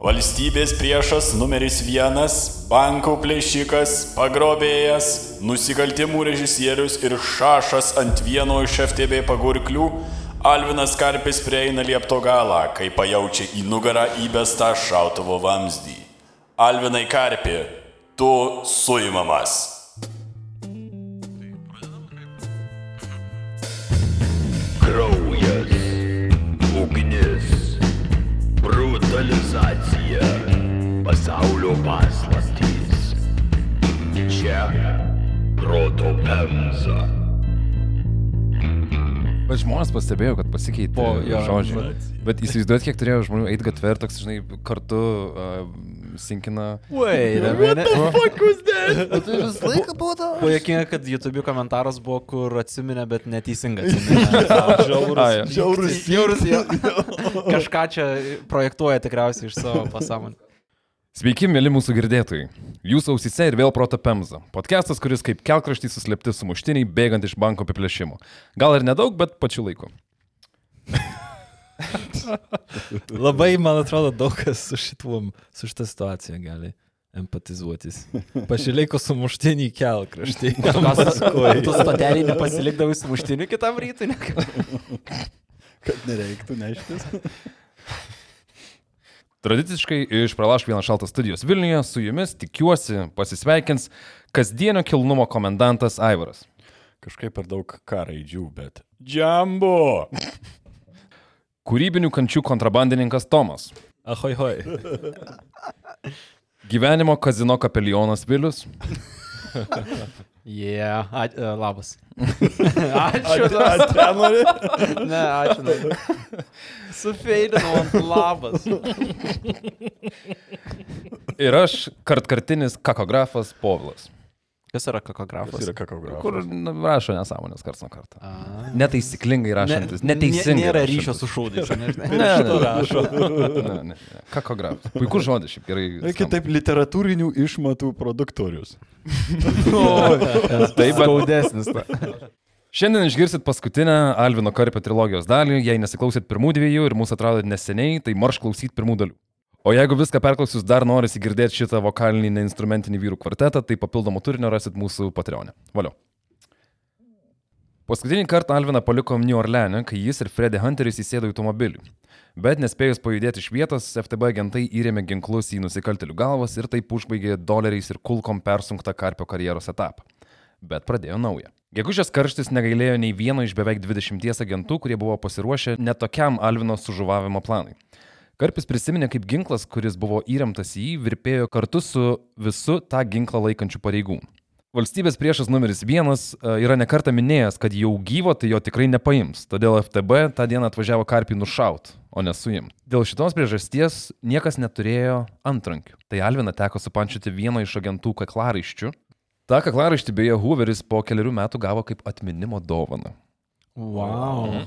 Valstybės priešas numeris vienas - bankų plėšikas, pagrobėjas, nusikaltimų režisierius ir šašas ant vieno iš FTB pagurklių - Alvinas Karpis prieina liepto galą, kai pajaučia į nugarą įbestą šautuvo vamzdį. Alvinai Karpi, tu suimamas. Pasaulio paslaptys. Čia proto pemza. Bet žmonės pastebėjo, kad pasikeitė Po, jo, žodžiai. Bet įsivaizduot, kiek turėjo žmonių eiti gatvę ir toks, žinai, kartu uh, sinkina. Wait a minute. Tai visą laiką buvo to. Buvo jokinga, kad YouTube komentaras buvo, kur atsiminė, bet neteisingai. Žiaurus. Žiaurus. jo. Kažką čia projektuoja tikriausiai iš savo pasąmonę. Sveiki, mėly mūsų girdėtojai. Jūsų ausise ir vėl proto pemza. Podcastas, kuris kaip kelkraštys suslėpti sumuštiniai bėgant iš banko apiplėšimo. Gal ir nedaug, bet pačiu laiku. Labai, man atrodo, daug kas su šituom, su šitą situaciją gali empatizuotis. Pašileiko sumuštinį kelkraštį. Tu stotelį nepasilikdavai su muštiniu kitam rytui, ne? Kad nereiktų neštis. Tradiciškai iš Pralašk vieną šaltą studijos Vilniuje su jumis tikiuosi pasisveikins kasdienio kilnumo komendantas Aivaras. Kažkaip per daug ką raidžių, bet. Džambo! Kūrybinių kančių kontrabandininkas Tomas. Ahoj, hoj. Gyvenimo kazino kapelionas Vilius. Yeah, a, uh, labas. ačiū. At, Tenori? ne, ačiū. Ne. Sufeidinau ant labas. Ir aš kartkartinis kakografas Povilas. Kas yra kakografas? Kas yra kakografas? Kur na, rašo nesąmonės karts nuo karto. A. Netaisyklingai rašantis. Neteisingai. Nėra rašantis. ryšio su šūdais. Ne, Ne, ne, rašo. Ne, ne, ne. Kakografas. Puikus žodis, šiaip gerai. skamba. Kitaip literatūrinių išmatų produktorius. Taip, bet Skaudesnis. Šiandien išgirsit paskutinę Alvino Karpio trilogijos dalį. Jei nesiklausyt pirmų dviejų ir mūsų atradot neseniai, tai marš klausyt pirmų dalių. O jeigu viską perklausius dar norisi girdėti šitą vokalinį neinstrumentinį vyrų kvartetą, tai papildomų turinio rasit mūsų Patreonė. Valiau. Paskutinį kartą Alviną palikom New Orleane, kai jis ir Freddy Hunteris įsėdo į automobilį. Bet nespėjus pajudėti iš vietos, FTB agentai įrėmė ginklus į nusikaltelių galvas ir taip užbaigė doleriais ir kulkom persunktą Karpio karjeros etapą. Bet pradėjo naują. Gegužės karštis negailėjo nei vieno iš beveik 20 agentų, kurie buvo pasiruošę netokiam Alvino sužuvavimo planui. Karpis prisiminė, kaip ginklas, kuris buvo įremtas į jį, virpėjo kartu su visu tą ginklą laikančiu pareigūnu. Valstybės priešas numeris vienas e, yra nekarta minėjęs, kad jau gyvo tai jo tikrai nepaims, todėl FTB tą dieną atvažiavo Karpį nušaut, o ne suimti. Dėl šitos priežasties niekas neturėjo antrankių. Tai Alvina teko supančioti vieną iš agentų kaklaraiščių. Ta kaklaraištį beje Hooveris po keliarių metų gavo kaip atminimo dovaną. Wow.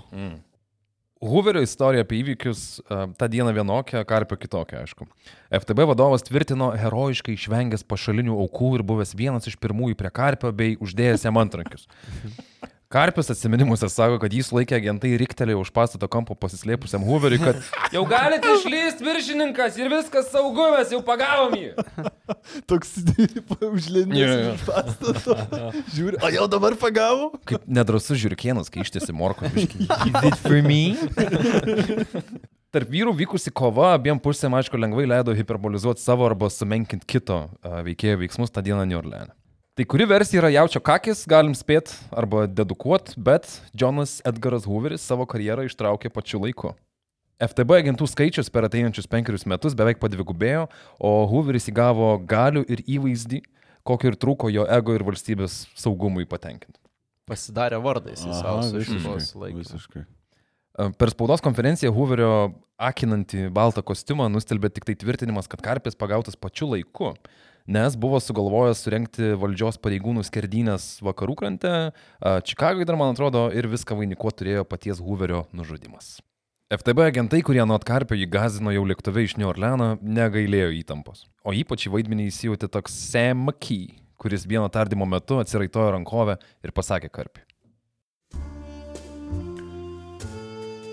Hooverio istorija apie įvykius uh, tą dieną vienokia, Karpio kitokia, aišku. FTB vadovas tvirtino herojiškai išvengęs pašalinių aukų ir buvęs vienas iš pirmųjų prie Karpio bei uždėjęs jam antrankius. Karpis atsiminimuose sako, kad jis laikė agentai riktelėjo už pastato kampo pasislėpusiam Hooveriui, kad jau galite išlysti viršininkas ir viskas saugu, mes jau pagavom jį. Toks užlindęs jo. iš pastato. Žiūri, o jau dabar pagavo? Kaip nedrasus žiūrkienas, kai ištėsi morko. Did for me? Tarp vyrų vykusi kova abiem pusėm, aišku, lengvai leido hiperbolizuoti savo arba sumenkinti kito veikėjo veiksmus tą dieną New Orleane. Tai kuri versija yra jaučio kakis, galim spėti arba dedukuoti, bet Jonas Edgaras Hooveris savo karjerą ištraukė pačiu laiku. FTB agentų skaičius per ateinančius penkerius metus beveik padvigubėjo, o Hooveris įgavo galių ir įvaizdį, kokio ir trūko jo ego ir valstybės saugumui patenkinti. Pasidarė vardais į savo šitos laikus. Visiškai. Per spaudos konferenciją Hooverio akinantį baltą kostiumą nustelbė tik tai tvirtinimas, kad Karpis pagautas pačiu laiku, nes buvo sugalvojęs surenkti valdžios pareigūnų skerdynės vakarų krante, Čikagoje dar, man atrodo, ir viską vainikuo turėjo paties Hooverio nužudimas. FTB agentai, kurie nuo Karpio jį gazino jau lėktuve iš New Orleano, negailėjo įtampos. O ypač į vaidmenį įsijauti toks Sam McKee, kuris vieno tardymo metu atsiraitojo rankovę ir pasakė Karpiui.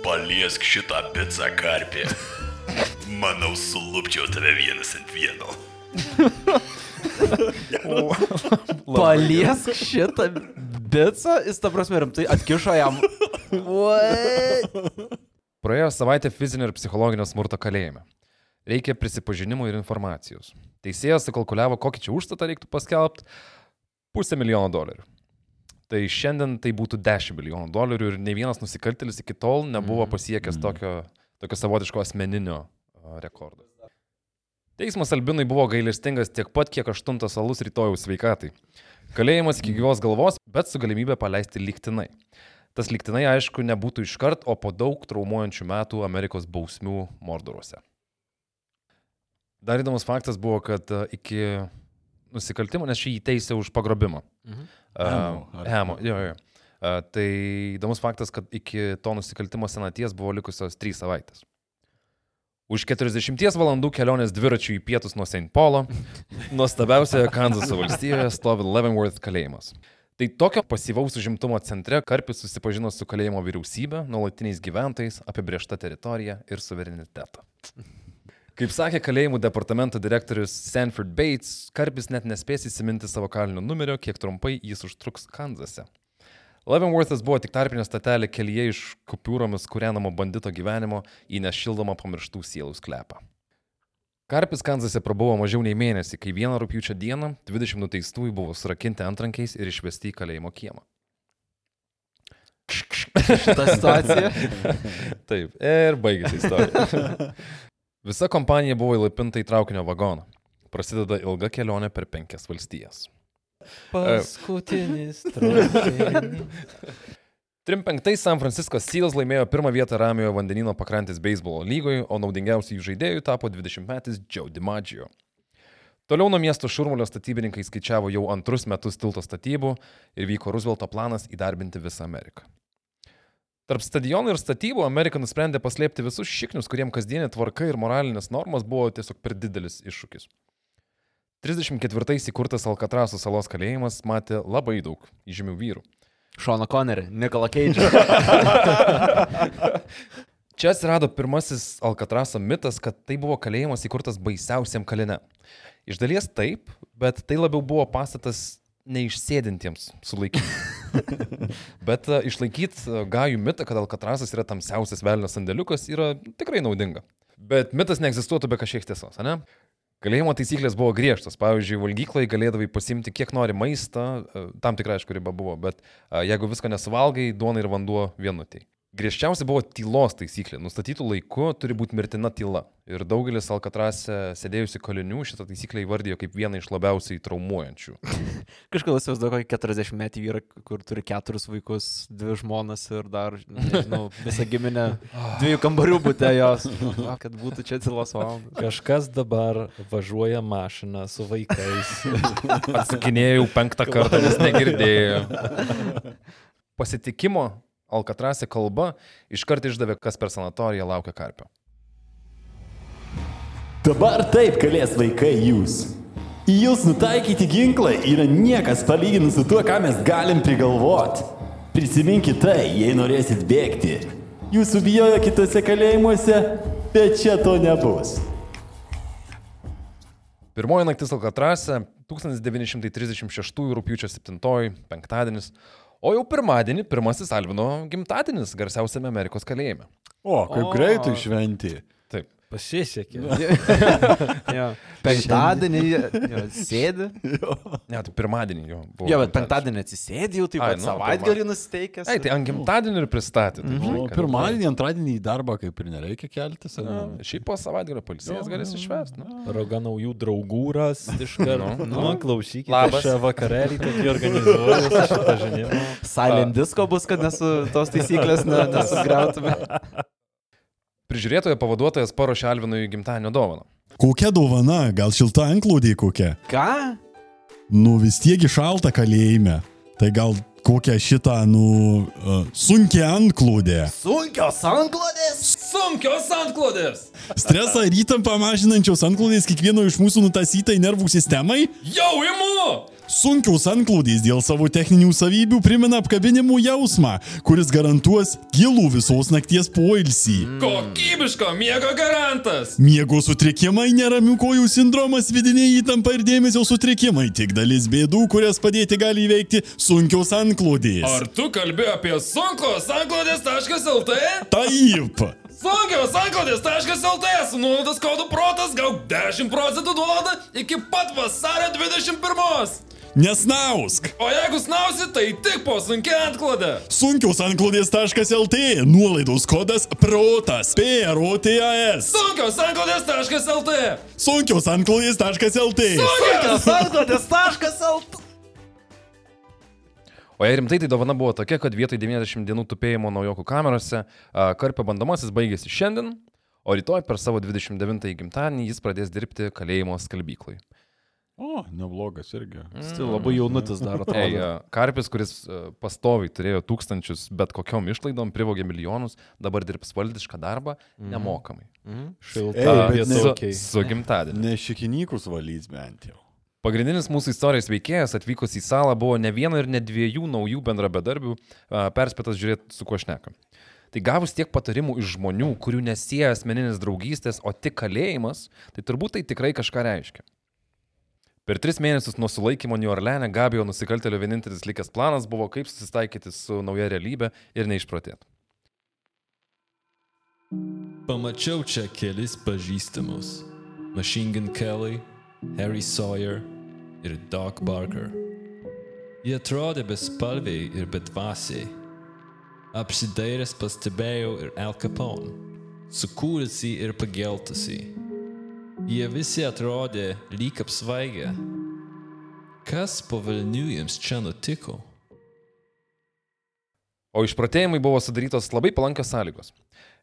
Paliesk šitą pizzą karpį. Manau, sulupčiau tave vienas ant vieno. Paliesk šitą bicą, jis ta prasme rimtai atkišo jam. What? Praėjo savaitę fizinio ir psichologinio smurto kalėjime. Reikia prisipažinimo ir informacijos. Teisėjas sukalkuliavo, kokį čia užstatą reiktų paskelbti - pusę milijono dolerių. Tai šiandien tai būtų 10 milijonų dolerių ir ne vienas nusikaltėlis iki tol nebuvo pasiekęs tokio, tokio savotiško asmeninio rekordo. Teismas Albinui buvo gailestingas tiek pat, kiek aštuntas alus rytojaus sveikatai. Kalėjimas iki gyvos galvos, bet su galimybė paleisti liktinai. Tas liktinai, aišku, nebūtų iškart, o po daug traumuojančių metų Amerikos bausmių mordoruose. Dar įdomus faktas buvo, kad a, iki nusikaltimo, nes šį įteisė už pagrobimą. Mhm. Uh, Hemo, jo, jo. Uh, tai įdomus faktas, kad iki to nusikaltimo senaties buvo likusios 3 savaitės. Už 40 valandų kelionės dviračių į pietus nuo St. Paulo, nuostabiausioje Kanzaso valstijoje stovi Leavenworth kalėjimas. Tai tokio pasyvaus užimtumo centre Karpis susipažino su kalėjimo vyriausybė, nuolatiniais gyventojais, apibriešta teritorija ir suverenitetą. Kaip sakė kalėjimų departamento direktorius Sanford Bates, Karpis net nespės įsiminti savo kalinio numerio, kiek trumpai jis užtruks Kanzase. Leavenworthas buvo tik tarpinė statelė kelyje iš kupiūromis kūrenamo bandito gyvenimo į nešildomą pamirštų sielų sklepą. Karpis Kanzase prabuvo mažiau nei mėnesį, kai vieną rūpiučio dieną 20 nuteistųjų buvo surakinti antrankiais ir išvesti į kalėjimo kiemą. Šitą situaciją. Taip, ir baigėsi istorija. Visa kompanija buvo įlipinta į traukinio vagoną. Prasideda ilga kelionė per penkias valstijas. Paskutinis traukinys. 35 San Francisco Seals laimėjo pirmą vietą Ramiojo vandenino pakrantės beisbolo lygoje, o naudingiausių jų žaidėjų tapo 20-metis Joe DiMaggio. Toliau nuo miesto šurmulio statybininkai skaičiavo jau antrus metus tilto statybų ir vyko Roosevelto planas įdarbinti visą Ameriką. Tarp stadionų ir statybų Amerika nusprendė paslėpti visus šiknius, kuriems kasdienė tvarka ir moralinės normas buvo tiesiog per didelis iššūkis. 34-ais įkurtas Alkatraso salos kalėjimas matė labai daug įžymių vyrų. Šoną Connerį, Nikolą Keidžą. Čia atsirado pirmasis Alkatraso mitas, kad tai buvo kalėjimas įkurtas baisiausiam kaline. Iš dalies taip, bet tai labiau buvo pastatas neišsėdintiems sulaikyti. bet uh, išlaikyti uh, gajų mitą, kad Alkatrasas yra tamsiausias velnės sandėliukas, yra tikrai naudinga. Bet mitas neegzistuotų be kažkiek tiesos, ne? Kalėjimo taisyklės buvo griežtos. Pavyzdžiui, valgyklai galėdavai pasimti kiek nori maistą, uh, tam tikrai aišku riba buvo, bet uh, jeigu visko nesuvalgai, duona ir vanduo vienutėj. Griežčiausia buvo tylos taisyklė. Nustatytų laiku turi būti mirtina tyla. Ir daugelis Alkatrase sėdėjusių kalinių šitą taisyklę įvardijo kaip vieną iš labiausiai traumuojančių. Kažkaip įsivaizduoju kokį 40 metų vyrą, kur turi keturis vaikus, dvi žmonas ir dar, nežinau, visą giminę, dviejų kambarių būtė jos, kad būtų čia tylos valandas. Kažkas dabar važiuoja mašiną su vaikais. Atsakinėjau penktą kartą, nes negirdėjau. Pasitikimo Alkatrase kalba iškart išdavė, kas per sanatoriją laukia karpio. Dabar taip kalės vaikai jūs. Į jūs nutaikyti ginklai yra niekas palyginus su tuo, ką mes galim prigalvoti. Prisiminkite tai, jei norėsit bėgti. Jūsų bijojo kitose kalėjimuose, bet čia to nebus. Pirmoji naktis Alkatrase 1936 rūpiučio 7, penktadienis, o jau pirmadienį pirmasis Alvino gimtadienis garsiausiame Amerikos kalėjime. O, kaip O. greitai šventi. Pasisekė. Jo. Penktadienį jo, sėdi. Ne, tai pirmadienį jo buvo. Jo, bet penktadienį atsisėdi jau taip Ai, pat nu, savaitgalį nusteikęs. Ei, tai ant gimtadienį ir pristatė. Tai, žinai, O kad- pirmadienį, antradienį į darbą kaip ir nereikia keltis. ar ne? Šiaip po savaitgalio polisijas galės išvesti. Nu. Roga naujų draugų ras iš karto. Nu, Nu, klausykite. Labas. Šią vakarėlį tokį organizuoju. Silent disco bus, kad nesu tos taisyklės ne, nesugriautume. Prižiūrėtojo pavaduotojas paruošė Alvinui gimtadienio dovaną. Kokia dovana, gal šilta anklodė kokia? Ką? Nu vis tiek šalta kalėjime. Tai gal kokią šitą, nu, uh, sunkia anklodė. Sunkios anklodės? Sunkios antklodės! Stresą ir įtampą mažinančios anklodės kiekvieno iš mūsų nutasytai nervų sistemai? Jau imu! Sunkiaus antklodės dėl savo techninių savybių primena apkabinimų jausmą, kuris garantuos gilų visos nakties poilsį. Kokybiško miego garantas. Miego sutrikimai, neramių kojų sindromas, vidinė įtampa ir dėmesio sutrikimai - tik dalis bėdų, kurias padėti gali įveikti sunkiaus antklodės. Ar tu kalbi apie sunkos anklodės.lt? Taip. Sunkios anklodės.lt su nuolaidos kodu protas gauk 10 procentų nuolaidą iki pat vasario 21. Nesnausk. O jeigu snausi, tai tik po sunkia anklodė. Sunkiaus anklodės.lt nuolaidos kodas protas. PROTAS. Sunkios anklodės.lt. Sunkiaus anklodės.lt. Sankodės.lt. O jei rimtai, tai dovana buvo tokia, kad vietoj 90 dienų tupėjimo naujokų kamerose, a, karpio bandomasis baigėsi šiandien, o rytoj per savo 29 gimtadienį jis pradės dirbti kalėjimo skalbyklai. O, neblogas irgi. Tai labai jaunutis dar Ei, atrodo. a, karpis, kuris a, pastoviai turėjo tūkstančius bet kokiom išlaidom, privogė milijonus, dabar dirbs valdišką darbą nemokamai. Šilta Ei, bet vieta, ne- Su, okei. su gimtadieniu. Ne šikinykus valys bent jau. Pagrindinis mūsų istorijos veikėjas atvykus į salą buvo ne vieno ir ne dviejų naujų bendrabedarbių, a, perspėtas žiūrėti, su kuo šneka. Tai gavus tiek patarimų iš žmonių, kurių nesieja asmeninės draugystės, o tik kalėjimas, tai turbūt tai tikrai kažką reiškia. Per tris mėnesius nuo sulaikymo New Orleane Gabijo nusikaltelio vienintelis likęs planas buvo kaip susitaikyti su nauja realybė ir neišprotėti. Pamačiau čia kelis pažįstamus. Machine Gun Kelly, Harry Sawyer ir Doc Barker. Jie atrodė bespalviai ir betvasiai. Apsidairęs pastebėjau ir Al Capone, sukūrusi ir pageltusi. Jie visi atrodė lyg apsvaigę. Kas po Vilnių jiems čia nutiko? O išprotėjimai buvo sudarytos labai palankios sąlygos.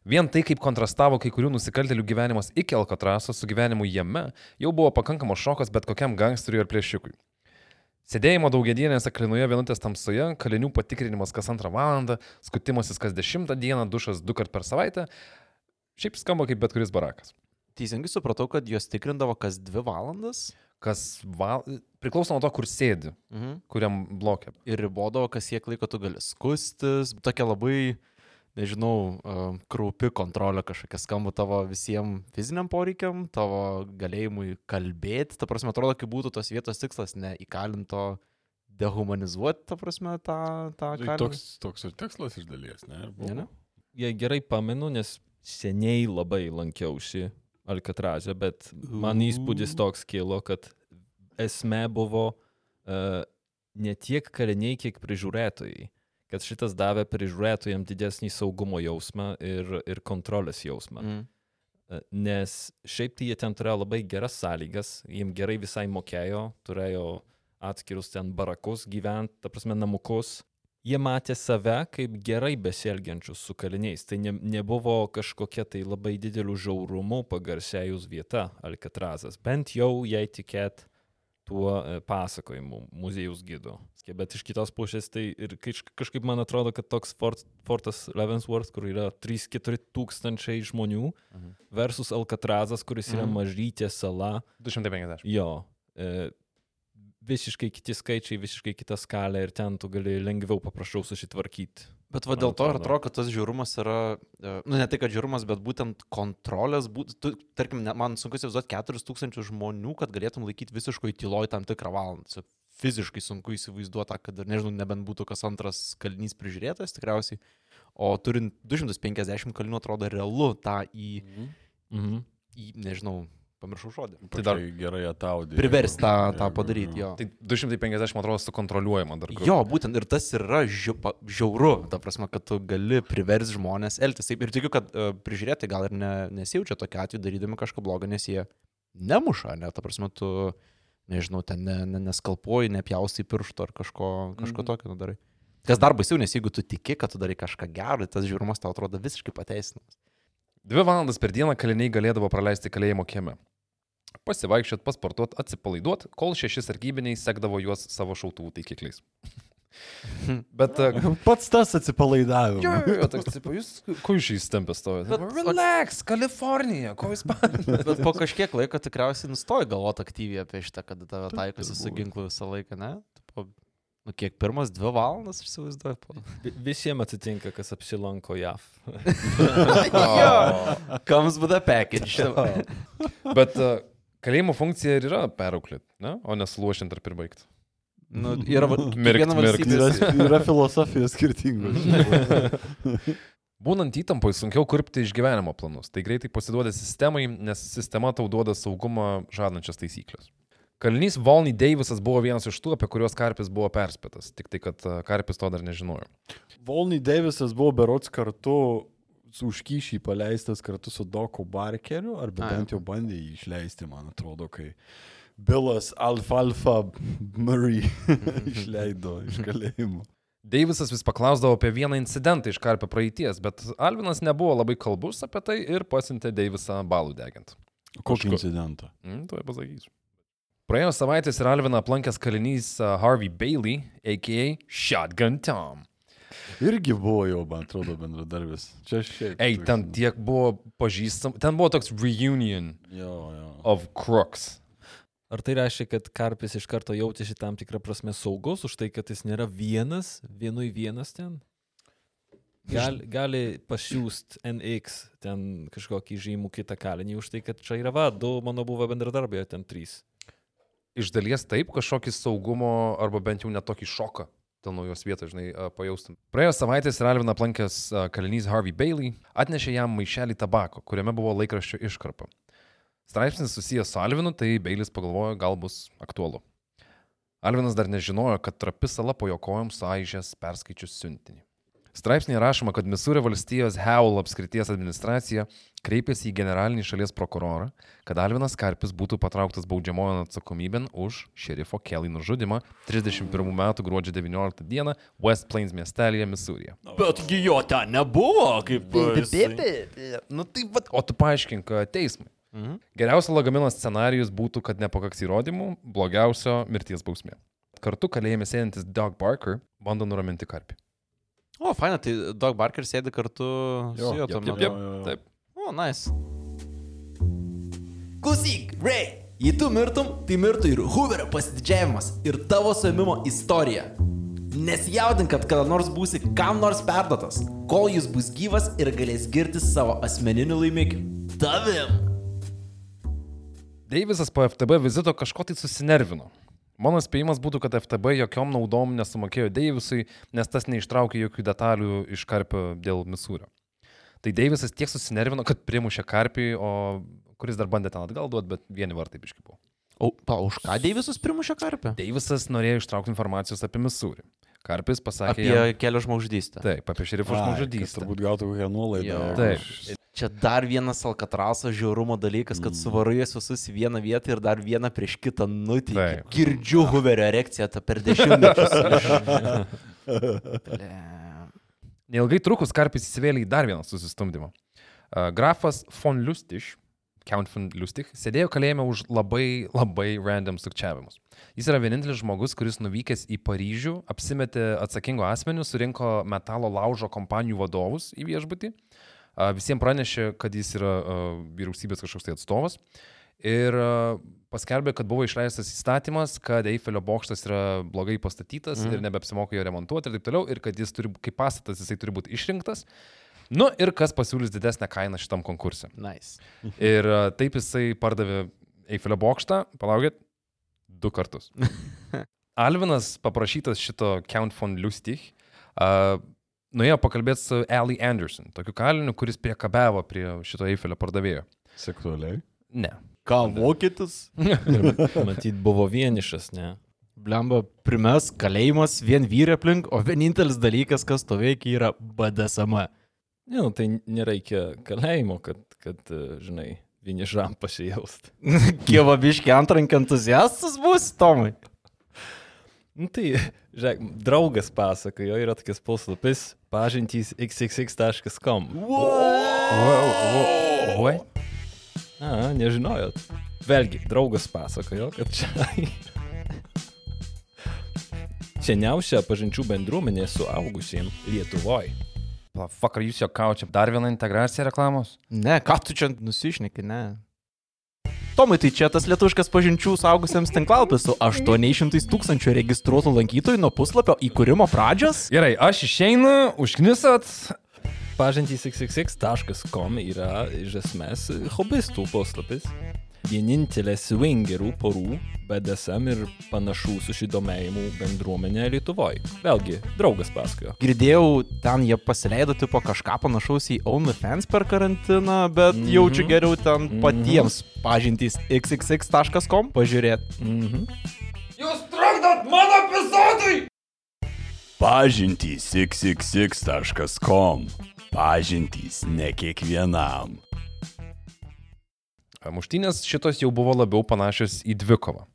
Vien tai, kaip kontrastavo kai kurių nusikaltelių gyvenimas iki Alkatraso su gyvenimu jame, jau buvo pakankamas šokas bet kokiam gangsteriui ar plėšikui. Sėdėjimo daugiadienėse klinoje vienutės tamsoje, kalinių patikrinimas kas antrą valandą, skutimasis kas dešimtą dieną, dušas du kart per savaitę. Šiaip skamba kaip bet kuris barakas. Teisingai supratau, kad juos tikrindavo kas dvi valandas Kas val... priklauso nuo to, kur sėdi, mhm. kuriam blokė. ir ribodavo, kas kiek laiko tu gali skustis. Tokia labai, nežinau, kraupi kontrolė kažkokia skamba tavo visiems fiziniam poreikiam, tavo galėjimui kalbėti. Ta prasme, atrodo, kaip būtų tos vietos tikslas, ne įkalinto dehumanizuoti, ta prasme, tą, tą Tai kalinį. toks, toks ir tikslas iš dalies, ne? Ne, ne? Jei gerai pamenu, nes seniai labai lankiausi Alkatraze, bet man įspūdis toks kilo, kad esmė buvo uh, ne tiek kaliniai, kiek prižiūrėtojai. Kad šitas davė prižiūrėtojams didesnį saugumo jausmą ir, ir kontrolės jausmą. Mm. E, Nes šiaip tai jie ten turėjo labai geras sąlygas, jiems gerai visai mokėjo, turėjo atskirus ten barakus gyventi, ta prasme namukus. Jie matė save kaip gerai besielgiančius su kaliniais. Tai ne, nebuvo kažkokia tai labai didelių žiaurumų pagarsėjus vieta Alcatrazas. Bent jau jei tikėt tuo e, pasakojimu muziejus gidu. Bet iš kitos pusės tai ir kaž- kažkaip man atrodo, kad toks fort, fortas Leavenworth, kur yra 3-4 tūkstančiai žmonių, Mhm. versus Alcatrazas, kuris yra Mhm. mažytė sala. 250. Jo. E, visiškai kiti skaičiai, visiškai kita skalė ir ten tu gali lengviau paprašau susitvarkyti. Bet va dėl to ir atrodo. kad tas žiūrumas yra, e, nu ne tai, kad žiūrumas, bet būtent kontrolės, būt, tu, tarkim, ne, man sunku įsivaizduoti 4000 žmonių, kad galėtum laikyti visiškai tyloj tam tikrą valandą. Fiziškai sunku įsivaizduoti, kad, ir, nežinau, nebent būtų kas antras kalinys prižiūrėtas tikriausiai. O turint 250 kalinių atrodo realu tą į, Mhm. į nežinau, pamiršau žodį. Tai dar- Pačiai gerai ataudė. Priversti tą, tą padaryti, jo. Tai 250 man atrodo sukontroliuojama dar. grupė. Jo, būtent ir tas yra žiupa, žiauru, ta prasme, kad tu gali priversti žmonės elgtis. Taip, ir tikiu, kad uh, prižiūrėti gal ir ne, nesijaučia tokia atveju darydami kažką blogo, nes jie nemuša, ne, ta prasme, tu, nežinau, ten ne, ne, neskalpuoji, nepjaustai piršto ar kažko, kažko Mhm. tokio darai. Kas dar baisiau, nes jeigu tu tiki, kad tu darai kažką gero, tas žiūrumas tau atrodo visiškai pateisinamas. Dvi valandas per dieną kaliniai galėdavo praleisti kalėjimo kieme. Pasivaikščiot, pasportuot, atsipalaiduot, kol šeši sargybiniai sekdavo juos savo šautuvų taikikliais. Bet... Uh, Pats tas atsipalaidavimas. jo, jo, jo, toks, tipo, jūs, ko jūs stovite? Bet- Relax, Kalifornija, ko jūs man? Bet po kažkiek laiko tikriausiai nustoji galvoti aktyviai apie šitą, kad tave taikosi su ginklu visą laiką, ne? Tipo, nu kiek pirmas dvi valandas, aš įsivaizduoju. Po... Vi- Visiems atsitinka, kas apsilanko JAV. jo, comes with a package. Bet uh, kalėjimo funkcija ir yra perauklėti, ne? o nesluošinti ar pirbaigti. Nu, yra Mirkt, mirkt. Yra, yra filosofija skirtingos. Būnant įtampai sunkiau kurpti išgyvenimo planus, tai greitai pasiduoda sistemai, nes sistema tau duoda saugumą žadančias taisyklės. Kalinys Volny Davisas buvo vienas iš tų, apie kuriuos Karpis buvo perspėtas, tik tai, kad uh, Karpis to dar nežinojo. Volny Davisas buvo berots kartu su užkyšį paleistas kartu su Doku Barkeriu, arba A, bent jau bandė jį išleisti, man atrodo, kai Bilas Alfalfa Murray išleido iš kalėjimo. Deivisas vis paklausdavo apie vieną incidentą iš Karpio praeities, bet Alvinas nebuvo labai kalbus apie tai ir pasiuntė Deivisą balų degint. Kokį incidentą? Mm, tuoj pasakysiu. Praėjo savaitės ir Alviną aplankęs kalinys Harvey Bailey, a.k.a. Shotgun Tom. Irgi buvo jau, man atrodo, bendradarbis. Čia šiaip. Ei, ten tiek buvo pažįstam, ten buvo toks reunion Jo, jo. of crooks. Ar tai reiškia, kad Karpis iš karto jautėsi tam tikrą prasme saugus už tai, kad jis nėra vienas, vienui vienas ten? Gal, gali pasiūst NX ten kažkokį žymų kitą kalinį už tai, kad čia yra va, du mano buvo bendradarbiai, ten trys. Iš dalies taip, kažkokį saugumo arba bent jau netokį šoką dėl naujos vietos, žinai, pajaustum. Praėjo savaitės ir Alvina aplankęs kalinys Harvey Bailey atnešė jam maišelį tabako, kuriame buvo laikraščio iškarpa. Straipsnis susijęs su Alvinu, tai Bailis pagalvojo, gal bus aktualu. Alvinas dar nežinojo, kad trapi sala po jo kojom suaižęs perskaičius siuntinį. Straipsnėje rašoma, kad Misūrio valstijos Howell apskrities administracija kreipėsi į generalinį šalies prokurorą, kad Alvinas Karpis būtų patrauktas baudžiamojo atsakomybėn už šerifo Kelly nužudimą 31 metų gruodžio 19 dieną West Plains miestelėje, Misūrija. Betgi jo ten nebuvo, kaip... jisai- Nu tai vad, o tu paaiškink teismui. Mhm. Geriausio lagamino scenarijus būtų, kad nepakaks įrodymų, blogiausio mirties bausmė. Kartu kalėjime sėdintis Doug Barker bando nuraminti Karpį. O, faina, tai Dog Barker sėdi kartu Jo, su juo. Jo, jo, jo. Taip. O, nice. Klausyk, Ray, jei tu mirtum, tai mirtų ir Hooverio pasididžiavimas, ir tavo suėmimo istorija. Nesijaudink, kad kada nors būsi kam nors perdotas, kol jis bus gyvas ir galės girtis savo asmeniniu laimikiu. Tavim. Deivisas po FTB vizito kažko tai susinervino. Mano spėjimas būtų, kad FTB jokiom naudom nesumokėjo Deivisui, nes tas neištraukė jokių detalių iš Karpio dėl Misūrio. Tai Deivisas tiek susinervino, kad primušė Karpį, o kuris dar bandė ten atgal duoti, bet vieni vartai biški buvo. O, pa, už ką Deivisas primušė karpę? Deivisas norėjo ištraukti informacijos apie Misūrį. Karpis pasakė, Apie jam, kelio žmogžudystę. taip, apie kad žmogžudystę. Turbūt gautų kokią nuolaidą. Taip. Čia dar vienas Alkatraso žiaurumo dalykas, kad suvarai jas visus į vieną vietą ir dar vieną prieš kitą nutį. Girdžiu Hooverio erekciją tą per dešimtmečius. Ble. Neilgai trukus Karpis įsivėlė į dar vieną susistumdymą. Uh, grafas von Lustig, Count von Lustig, sėdėjo kalėjime už labai, labai random sukčiavimus. Jis yra vienintelis žmogus, kuris nuvykęs į Paryžių, apsimetė atsakingo asmeniu, surinko metalo laužo kompanijų vadovus į viešbutį, visiems pranešė, kad jis yra vyriausybės kažkoks tai atstovas. Ir paskelbė, kad buvo išleistas įstatymas, kad Eifelio bokštas yra blogai pastatytas mm. ir nebeapsimoka jo remontuoti ir taip toliau, ir kad jis turi, kaip pastatas, jisai turi būti išrinktas. Nu ir kas pasiūlys didesnę kainą šitam konkursui. Nice. Ir uh, taip jisai pardavė Eifelio bokštą, palaukit, du kartus. Alvinas, paprašytas šito Count von Lustig, uh, nuėjo pakalbėti su Ali Anderson, tokiu kaliniu, kuris priekabiavo prie šito Eifelio pardavėjo. Seksualiai. Ne. Ką, vokietis? Matyt, buvo vienišas, ne? Blemba, primes kalėjimas, vien vyrai aplink, o vienintelis dalykas, kas to veikia, yra BDSM. Ne, nu, tai nereikia kalėjimo, kad, kad e, žinai, vienišam pasijaust. Kievabiški antrankį entuziastas bus, Tomai. Nu, tai, žiūrėk, draugas pasakojo, yra tokias puslapis pažintys xxx.com. Oi. A, nežinojot. Vėlgi, draugas pasakojo, kad čia. seniausia pažinčių bendruomenė suaugusiems Lietuvoje. Fuck, ar jūs juokaučiat? Dar viena integracija reklamos? Ne, ką tu čia nusišneki, ne. Tomai, tai čia tas lietuviškas pažinčių saugusiems tinklalapis su 800 tūkstančių registruotų lankytojų nuo puslapio įkūrimo pradžios? Gerai, aš išeinu, užknisat. Pažintys xxx.com yra iš esmės hobistų puslapis. Vienintelė swingerų porų, BDSM ir panašų susidomėjimų bendruomenė Lietuvoje. Vėlgi, draugas pasakojo. Girdėjau, ten jie pasileido tipo kažką panašaus į OnlyFans per karantiną, bet mm -hmm. jaučiu geriau ten mm -hmm. patiems pažintys xxx.com pažiūrėti. Mm -hmm. Jūs trukdot mano epizodui! Pažintys xxx.com. Pažintys ne kiekvienam. Muštynės šitos jau buvo labiau panašios į dvikovą,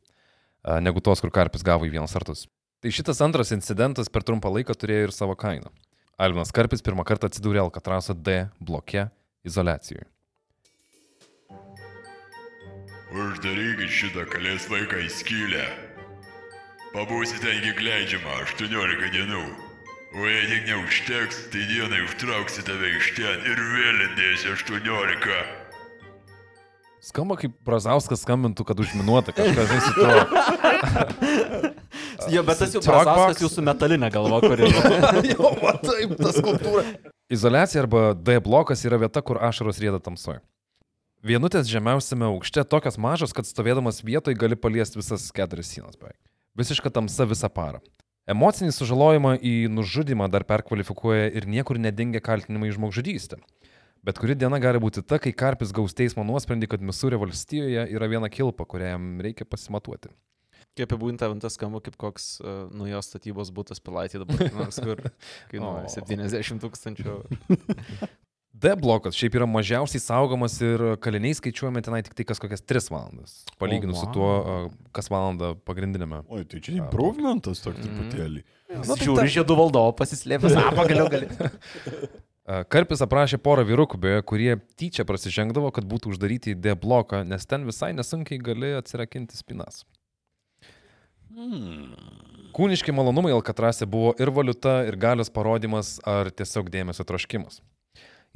a, negu tos, kur karpis gavo į vienus artus. Tai šitas antras incidentas per trumpą laiką turėjo ir savo kainą. Alvinas Karpis pirmą kartą atsidūrė Alkatraso D bloke izolacijoje. Uždarykit šitą kalės vaiką į skylę. Pabūsite ten kiek leidžiama 18 dienų. O jei tik neužteks, tai dienai užtrauksiu tave iš ten ir vėl įdėsiu 18. Skamba kaip Brazauskas skambintų, kad užminuota kažkas su tuo. Jo, bet tas jau Talkbox. prazauskas jūsų metalinė galva, kuri... jo, va taip, ta skulptūra. Izolacija arba D blokas yra vieta, kur ašaros rieda tamsoje. Vienutės žemiausiame aukšte tokios mažos, kad stovėdamas vietoje gali paliesti visas keturias sienas beveik. Visiška tamsa visą parą. Emocinį sužalojimą į nužudimą dar perkvalifikuoja ir niekur nedingia kaltinimai į žmogžudystę. Bet kuri diena gali būti ta, kai Karpis gaus teismo nuosprendį, kad Misūrio valstijoje yra viena kilpa, kurią jam reikia pasimatuoti. Kaip apibūdinta ventas skamba kaip koks uh, naujos statybos būtas pilaitė dabar, nors kur kainuoja O. 70 tūkstančių. D blokas šiaip yra mažiausiai saugomas ir kaliniai skaičiuojami tenai tik tai kas kokias 3 valandas. Palyginus O, su tuo, a, kas valandą pagrindinėme. Oi, tai čia improvementas toks truputėlį. Na, tai žiūri, žiedų valdovo pasislėpęs, a, pagaliau gali. Karpis aprašė porą vyrukų, beje, kurie tyčia prasižengdavo, kad būtų uždaryti į D bloką, nes ten visai nesunkiai gali atsirakinti spinas. Kūniški malonumai Alkatrase buvo ir valiuta, ir galios parodimas, ar tiesiog dėmesio troškimas.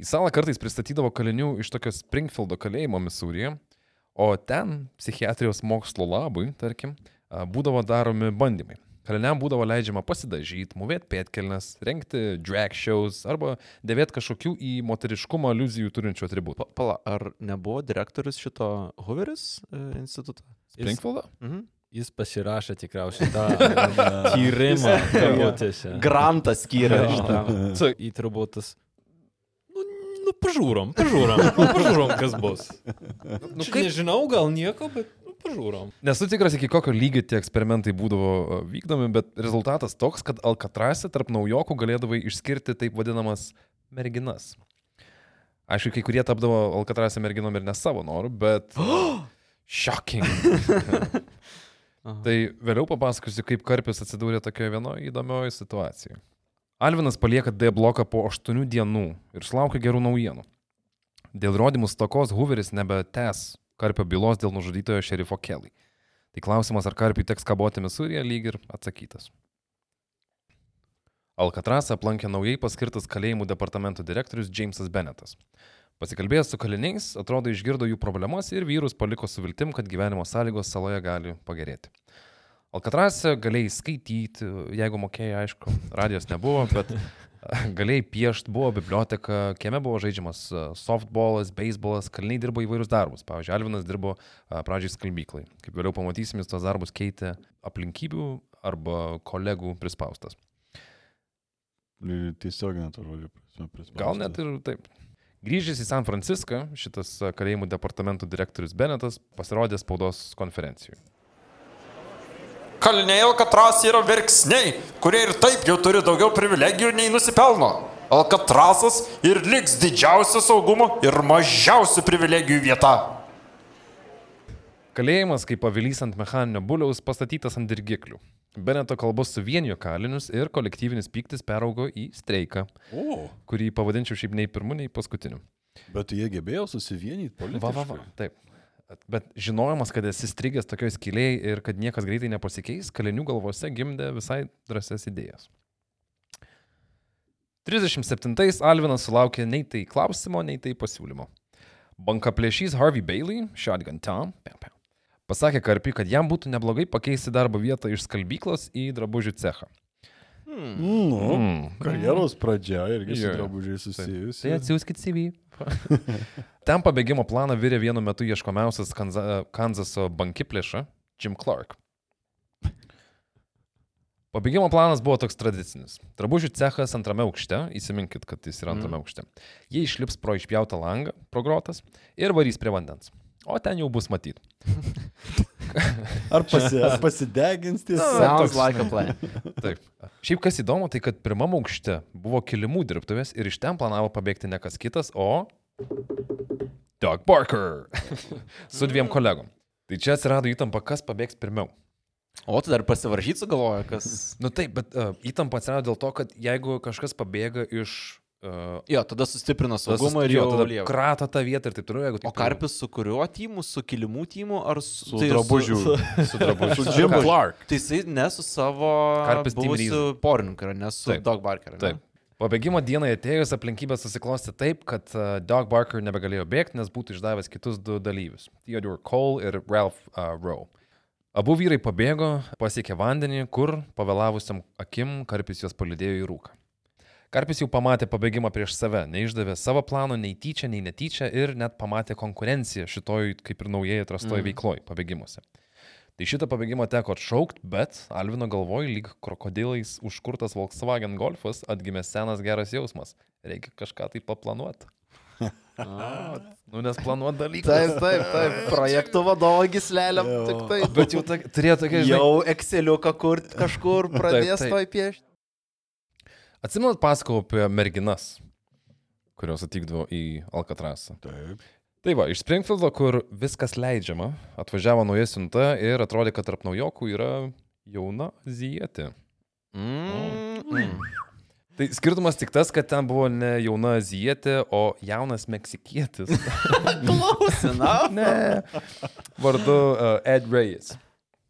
Į salą kartais pristatydavo kalinių iš tokio Springfieldo kalėjimo Misūryje, o ten psichiatrijos mokslo labui, tarkim, a, būdavo daromi bandymai. Kaliniam būdavo leidžiama pasidažyti, mūvėti pėtkelnes, rengti drag shows arba dėvėti kažkokių į moteriškumą aliuzijų turinčių atributų. Pa- Pala, ar nebuvo direktorius šito Hooveris e, instituto? Springfieldo? Mhm. Jis pasirašė tikriausiai tą tyrimą. Grantą skyrė šitą. Su- Į turbūt tas. Nu, nu pažiūrom, pažiūrom, nu, pažiūrom, kas bus. Nu, kaip... Nežinau, gal nieko, bet pažiūrom. Nesu tikras, iki kokio lygio tie eksperimentai būdavo a, vykdomi, bet rezultatas toks, kad Alkatrase tarp naujokų galėdavai išskirti taip vadinamas merginas. Aišku, kai kurie tapdavo Alkatrase merginom ir ne savo noru, bet... Shocking. tai vėliau papasakosiu, kaip Karpis atsidūrė tokioje vienoje įdomioje situacijoje. Alvinas palieka D bloką po 8 dienų ir sulaukia gerų naujienų. Dėl įrodymų stokos Hooveris nebetęs Karpio bylos dėl nužudytojo šerifo Kelly. Tai klausimas, ar Karpiui teks kaboti Misūriją, lyg ir atsakytas. Alkatrasą aplankė naujai paskirtas kalėjimų departamento direktorius Jamesas Bennettas. Pasikalbėjęs su kaliniais, atrodo išgirdo jų problemas ir vyrus paliko su viltim, kad gyvenimo sąlygos saloje gali pagerėti. Alkatrase galėjai skaityti, jeigu mokėjai, aišku, radijos nebuvo, bet galėjai piešti, buvo biblioteka, kieme buvo žaidžiamas a, softballas, baseballas, kaliniai dirbo įvairius darbus. Pavyzdžiui, Alvinas dirbo a, pradžiai skalbyklai. Kaip vėliau pamatysim, jis tos darbus keitė aplinkybių arba kolegų prispaustas. Tiesioginė to žodžio prispaustas. Gal net ir taip. Grįžęs į San Franciską, šitas a, kalėjimų departamento direktorius Benetas pasirodė spaudos konferencijoje. Kaliniai Alkatras yra verksniai, kurie ir taip jau turi daugiau privilegijų nei nusipelno. Alkatrasas ir liks didžiausio saugumo ir mažiausių privilegijų vieta. Kalėjimas kaip pavilys ant mechaninio buliaus pastatytas ant dirgiklių. Beneto kalbos suvienijo kalinius ir kolektyvinis pyktis peraugo į streiką, O, kurį pavadinčiau šiaip nei pirmu, nei paskutiniu. bet jie gebėjo susivienyti politiškai. Va, va, va. Taip. Bet žinojimas, kad esi strigęs tokioje skiliai ir kad niekas greitai nepasikeis, kalinių galvose gimdė visai drąsias idėjas. 37-ais Alvinas sulaukė nei tai klausimo, nei tai pasiūlymo. Bankaplėšys Harvey Bailey, Shotgun Tom, piau, piau, pasakė Karpiui, kad jam būtų neblogai pakeisti darbo vietą iš skalbyklos į drabužių cechą. Nu, Mm. karjeros pradžia irgi su Jo, jo. drabužiai susijusi. Tai atsiųskit CV. Ten pabėgimo planą vyrė vienu metu ieškomiausias Kanza, Kanzaso bankiplėša Jim Clark. Pabėgimo planas buvo toks tradicinis. Drabužių cechas antrame aukšte, įsiminkit, kad jis yra antrame aukšte. Jie išlips pro išpjautą langą, pro grotas ir varys prie vandens. O ten jau bus matyti. Ar, pasi, ar pasidegins tiesa? Sounds like a plan. Taip. Šiaip kas įdomu, tai kad pirmam aukšte buvo kilimų dirbtuvės ir iš ten planavo pabėgti ne kas kitas, o Doug Barker su dviem kolegom. Tai čia atsirado įtampa, kas pabėgs pirmiau. O tu dar pasivaržyti sugalvoja, kas... Nu taip, bet uh, įtampa atsirado dėl to, kad jeigu kažkas pabėga iš... Uh, Jo, tada sustiprina saugumą ir jau tada lieka. krata tą vietą ir taip toliau. Jeigu O karpis su kuriuo tymu, su kilimų tymu ar su, Su tai drabužių. Su, su drabužiu. Su Jim Clark. tai jisai ne su savo Karpis Team buvusiu porininku, ne su Taip. Dog Barker. ar ne? Taip. Pabėgimo dienai atėjus aplinkybės susiklosti taip, kad uh, Doug Barker nebegalėjo bėgti, nes būtų išdavęs kitus du dalyvius - Theodore Cole ir Ralph uh, Rowe. Abu vyrai pabėgo, pasiekė vandenį, kur pavėlavusiam akim Karpis juos palidėjo į rūką. Karpis jau pamatė pabėgimą prieš save, neišdavė savo plano nei tyčia, nei netyčia ir net pamatė konkurenciją šitoj kaip ir naujai atrastoj mm. veikloj pabėgimuose. Tai šitą pabėgimą teko atšaukti, bet Alvino galvoj lyg krokodilais užkurtas Volkswagen Golfas atgimė senas geras jausmas. Reikia kažką tai paplanuoti. nu, nes planuoti dalykai. Taip, taip, taip. Projektų vadovo gislelėm. Tik tai. Bet jau ta, turėjo tokia, žinai, Jau Exceliuką kur kažkur pradės taip. toj piešti. Atsimenat, pasakau apie merginas, kurios atvykdavo į Alkatrasą. Taip. Tai va, iš Springfieldo, kur viskas leidžiama, atvažiavo nauja siunta ir atrodė, kad tarp naujokų yra jauna Azijietė. Mm, mm. Tai skirtumas tik tas, kad ten buvo ne jauna Azijietė, o jaunas Meksikietis. Klausina. ne. Vardu uh, Ed Reyes.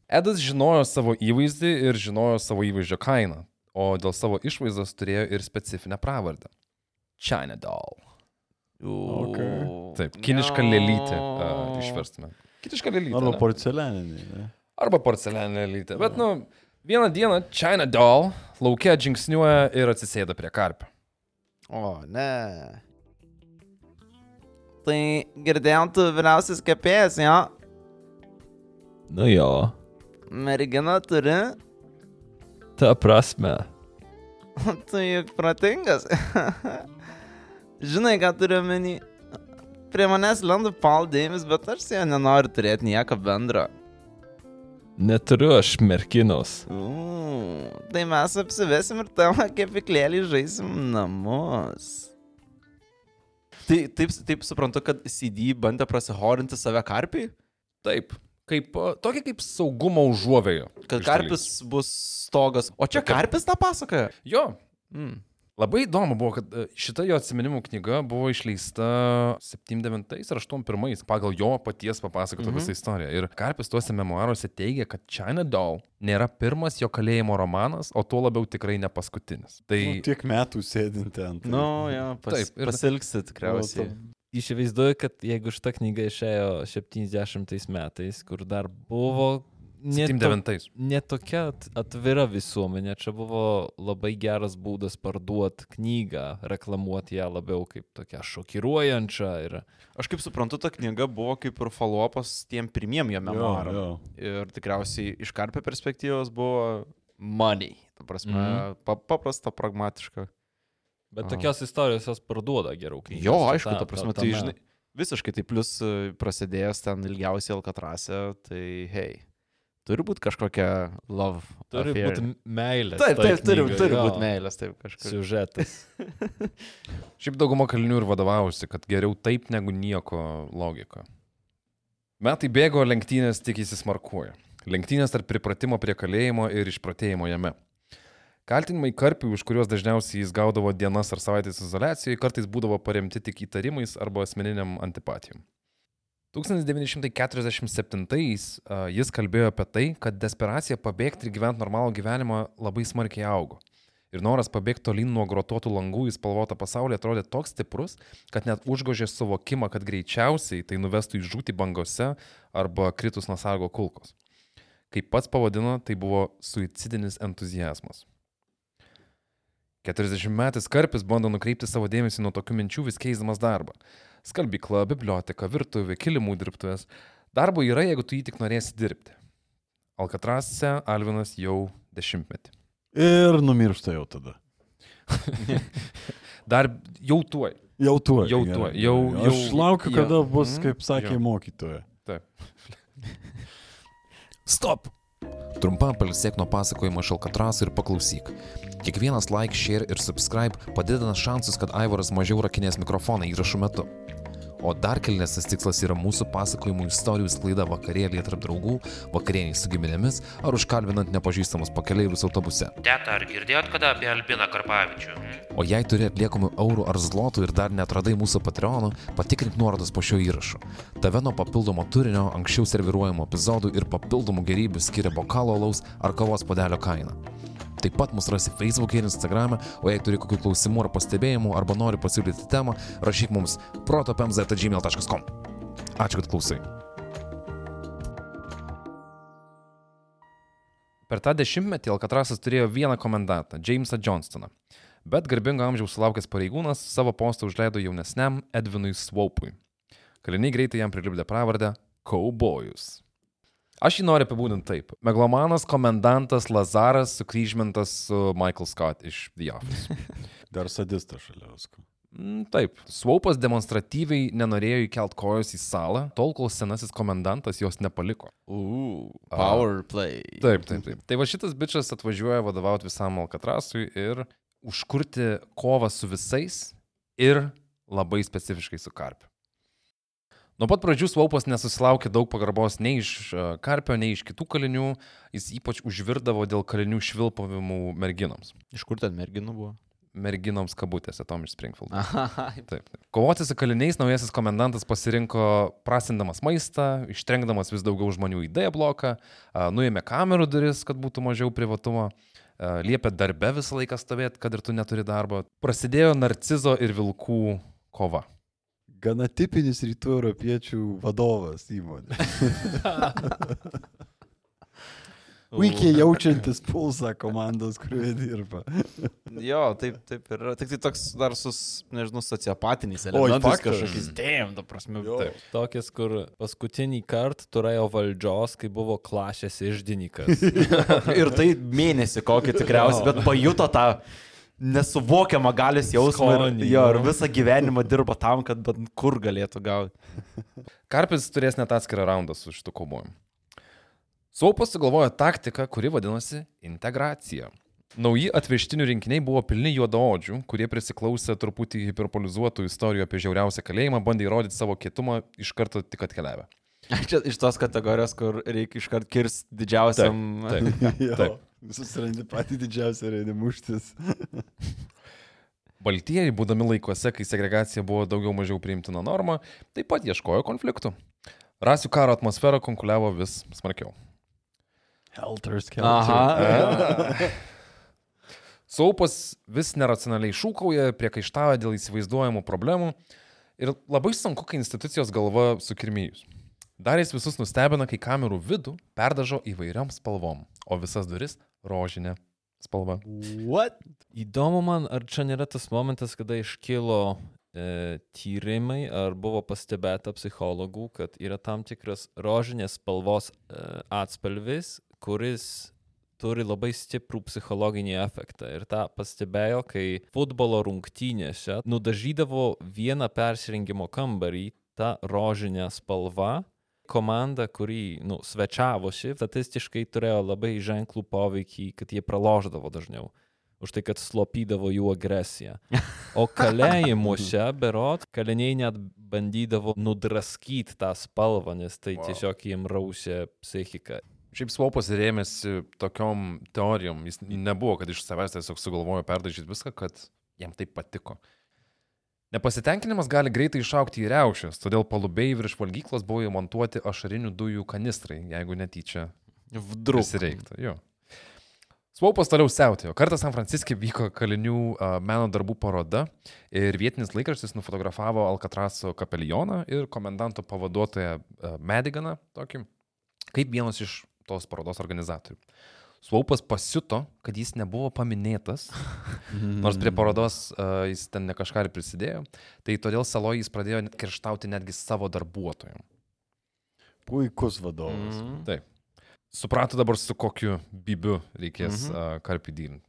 Edas žinojo savo įvaizdį ir žinojo savo įvaizdžio kainą, o dėl savo išvaizdos turėjo ir specifinę pravardę. China Doll. Okay. Taip, kiniška lėlytė uh, išverstume. Kiniška lėlytė. Arba ne? porcelianinė. Ne? Arba porcelianinė lėlytė. Bet, nu, vieną dieną China Doll laukia žingsniuoja ir atsisėda prie karpio. O, ne. Tai girdėjom, tu vyriausias kepėjas, jo. Nu jo, Mergina turi, ta prasme. tu juk protingas. Žinai, ką turiu menį. Prie manęs lenda Paul Davis, bet aš su juo nenoriu turėti nieko bendro. Neturiu aš merginos. Mm, tai mes apsivesim ir tavo kepiklėlį žaisim namus. Tai taip, taip suprantu, kad CD bandė prasihorinti save karpiai? Taip, kaip, tokia kaip saugumo užuovėjo. Kad karpis bus stogas. O čia karpis tą pasakoja? Jo. Mm. Labai įdomu buvo, kad uh, šita jo atsiminimų knyga buvo išleista 79 ar 81 pagal jo paties papasakotą Mhm. mhm. visą istoriją. Ir Karpis tuose memoaruose teigia, kad China Doll nėra pirmas jo kalėjimo romanas, o tuo labiau tikrai ne paskutinis. Tai Nu, tiek metų sėdint ten. tai- Nu, jo, pas, Taip, ir- pasilgsi tikriausiai. Įsivaizduoju, kad jeigu šita knyga išėjo 70 metais, kur dar buvo ne, to, 79. ne tokia at- atvira visuomenė, čia buvo labai geras būdas parduoti knygą, reklamuoti ją labiau kaip tokią šokiruojančią ir Aš kaip suprantu, ta knyga buvo kaip ir follow-upas tiem pirmiem jo memoaram. jo. Ir tikriausiai iš karpio perspektyvos buvo money. Ta prasme, Mhm. pa paprasta, pragmatiška. Bet tokios istorijos jos parduoda geriau. knygas. Jo, Ta- aišku, ta prasme, tai tame. žinai, visiškai tai plus e, prasidėjęs ten ilgiausiai Alkatrase, tai hei, turi būti kažkokia love. Turi affair. būti meilė. Taip, taip, turi, turi būti meilės, taip kažkas. Siužetas. Šiaip dauguma kalinių ir vadovausi, kad geriau taip negu nieko logika. Metai bėgo, lenktynės tik įsismarkuoja. Lenktynės tarp pripratimo prie kalėjimo ir išpratėjimo jame. Kaltinimai karpiui, už kuriuos dažniausiai jis gaudavo dienas ar savaitės izolacijoje, kartais būdavo paremti tik įtarimais arba asmeniniam antipatijom. 1947 a, jis kalbėjo apie tai, kad desperacija pabėgti ir gyventi normalų gyvenimą labai smarkiai augo. Ir noras pabėgti tolyn nuo grotuotų langų į spalvotą pasaulį atrodė toks stiprus, kad net užgožė suvokimą, kad greičiausiai tai nuvestų į žūtį bangose arba kritus nuo sargo kulkos. Kaip pats pavadino, tai buvo suicidinis entuzijazmas. 40 metais Karpis bando nukreipti savo dėmesį nuo tokių minčių vis keisdamas darbą. Skalbykla, biblioteka, virtuvė, kilimų dirbtuvės. Darbo yra, jeigu tu jį tik norėsi dirbti. Alkatrase Alvinas jau dešimtmetį. Ir numiršta jau tada. Dar jau tuoj. Jau tuo. Jau tuoj, jau- Aš jau- laukiu, jo. kada bus, Mhm. kaip sakė Jo. mokytoja. Taip. Stop. Trumpam palsėk nuo pasakojimo iš Alkatraso ir paklausyk. Kiekvienas like, share ir subscribe padidina šansus, kad Aivaras mažiau rakinės mikrofoną įrašų metu. O dar kilnesnis tikslas yra mūsų pasakojimų istorijų sklaida vakarėlėje tarp draugų, vakarieniai su giminėmis ar užkalbinant nepažįstamus pakeleivius autobuse. Teta, ar girdėjot kada apie Albiną Karpavičių? hm? O jei turi atliekamų eurų ar zlotų ir dar netradai mūsų Patreonų, patikrink nuorodas po šio įrašo. Tave nuo papildomo turinio, anksčiau serviruojamų epizodų ir papildomų gerybių skiria bokalo laus ar kavos padelio kaina. Taip pat mus rasi Facebook ir Instagram, o jei turi kokių klausimų ar pastebėjimų arba nori pasiūlyti temą, rašyk mums protopemz.gmail.com. Ačiū, kad klausai. Per tą dešimtmetį Alkatrasas turėjo vieną komendantą - Jamesą Johnstoną. Bet garbingo amžiaus sulaukęs pareigūnas savo postą užleido jaunesniam Edvinui Swoupui. Kaliniai greitai jam prilipdė pravardę Kaubojus. Aš jį noriu apibūdinti taip. Meglomanas komendantas Lazaras sukryžmintas su Michael Scott iš The Office. Dar sadistas šalia visko. Mm, Taip, Swaupas demonstratyviai nenorėjo įkelt kojos į salą, tol kol senasis komendantas jos nepaliko. Uuu, power play. Taip, taip, taip. Tai va šitas bičias atvažiuoja vadovauti visam Alkatrasui ir užkurti kovą su visais ir labai specifiškai su Karpiu. Nuo pat pradžių Svaupas nesusilaukė daug pagarbos nei iš e, Karpio, nei iš kitų kalinių, jis ypač užvirdavo dėl kalinių švilpavimų merginoms. Iš kur ten merginų buvo? Merginoms kabutėse, Tom iš Springfield. Taip, taip. Kovoti su kaliniais naujasis komendantas pasirinko prasindamas maistą, ištrengdamas vis daugiau žmonių į D bloką, a, nuėmė kamerų duris, kad būtų mažiau privatumo, a, liepė darbe visą laiką stovėti, kad ir tu neturi darbo. Prasidėjo narcizo ir vilkų kova. Gana tipinis rytų europiečių vadovas įmonė. Puikiai jaučiantis pulsą komandos, kurioje dirba. Jo, taip, taip yra. Tik tai toks dar su, nežinau, elementais faktas. kažkokiais. Dėm, ta prasme. Taip. Tokias, kur paskutinį kartą turėjo valdžios, kai buvo klašės išdininkas. Ir tai mėnesį kokį tikriausiai, bet pajuto tą nesuvokiamą galios jausmą. Ir, Skonį, jo, ir jo. visą gyvenimą dirbo tam, kad bent kur galėtų gauti. Karpis turės net atskirą raundą su šitu kovojimu. Saupas sugalvojo taktiką, kuri vadinosi integracija. Nauji atvežtinių rinkiniai buvo pilni juodaodžių, kurie prisiklausė truputį hiperpolizuotų istorijų apie žiauriausią kalėjimą, bandė įrodyti savo kietumą iš karto tik atkeliavę. Čia iš tos kategorijos, kur reikia iškart kirsti didžiausiam. Taip, Jo, taip. Susirandi patį didžiausią eini muštis. Baltieji, būdami laikuose, kai segregacija buvo daugiau mažiau priimtina norma, taip pat ieškojo konfliktų. Rasių karo atmosfera konkuliavo vis smarkiau. Helter Aha. Saupas vis neracionaliai šūkauja, priekaištauja dėl įsivaizduojamų problemų ir labai sunku, kai institucijos galva sukirmijus. Dar jis visus nustebina, kai kamerų vidų perdažo įvairiom spalvom, o visas duris rožinė spalva. What? Įdomu man, ar čia nėra tas momentas, kada iškilo e, tyrimai, ar buvo pastebėta psichologų, kad yra tam tikras rožinės spalvos e, atspalvis, kuris turi labai stiprų psichologinį efektą. Ir tą pastebėjo, kai futbolo rungtynėse nudažydavo vieną persirengimo kambarį tą rožinę spalvą. Komanda, kuri nu, svečiavosi, statistiškai turėjo labai ženklų poveikį, kad jie praloždavo dažniau. Už tai, kad slopydavo jų agresiją. O kalėjimuose, berot, kaliniai net bandydavo nudraskyti tą spalvą, nes tai Wow. tiesiog jiem raušė psichiką. Šiaip Svopas rėmėsi tokiom teorijom, jis nebuvo, kad iš savęs tiesiog sugalvojo perdažyti viską, kad jam tai patiko. Nepasitenkinimas gali greitai išaukti į reušės, todėl palubėjai virš valgyklos buvo įmontuoti ašarinių dujų kanistrai, jeigu netyčia Vdruk. prisireiktų. Jo. Svaupas toliau siautėjo. Kartą San Franciske vyko kalinių meno darbų paroda ir vietinis laikraštis nufotografavo Alcatraso kapelioną ir komendanto pavaduotoją Mediganą, tokį, kaip vienas iš tos parodos organizatorių. Svaupas pasiuto, kad jis nebuvo paminėtas, nors prie parodos uh, jis ten ne kažką ir prisidėjo, tai todėl saloje jis pradėjo net kerštauti netgi savo darbuotojams. Puikus vadovas. Mhm. Taip. Suprato dabar, su kokiu bibiu reikės mhm. uh, karpidynti.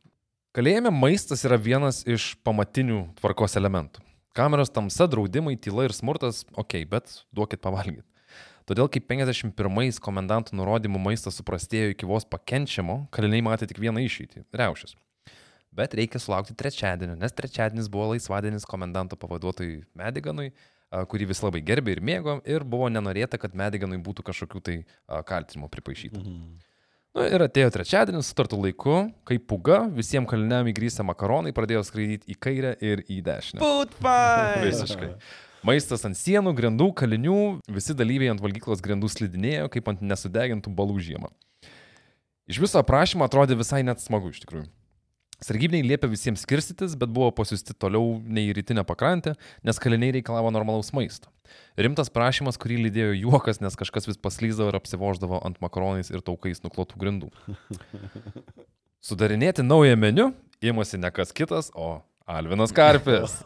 Kalėjime maistas yra vienas iš pamatinių tvarkos elementų. Kameros tamsa, draudimai, tyla ir smurtas, ok, bet duokit pavalgyti. Todėl, kai 51-ais komendantų nurodymų maistas suprastėjo iki vos pakenčiamo, kaliniai matė tik vieną išeitį - reušės. Bet reikia sulaukti trečiadienio, nes trečiadienis buvo laisvadienis komendanto pavaduotojui Mediganui, kurį vis labai gerbė ir mėgo, ir buvo nenorėta, kad Mediganui būtų kažkokių tai kaltinimų pripaišyta. Mhm. Nu, ir atėjo trečiadienis, sutartų laiku, kai puga visiems kaliniam įgrįsę makaronai pradėjo skraidyti į kairę ir į dešinę. Putpai. Visiškai. Maistas ant sienų, grindų, kalinių, visi dalyviai ant valgyklos grindų slidinėjo, kaip ant nesudegintų balų žiemą. Iš viso aprašymo atrodė visai net smagu iš tikrųjų. Sargybiniai liepė visiems skirstytis, bet buvo pasiusti toliau nei į rytinę pakrantę, nes kaliniai reikalavo normalaus maisto. Rimtas prašymas, kurį lydėjo juokas, nes kažkas vis paslyzdavo ir apsivoždavo ant makaronais ir taukais nuklotų grindų. Sudarinėti naują meniu ėmėsi ne kas kitas, o Alvinas Karpės.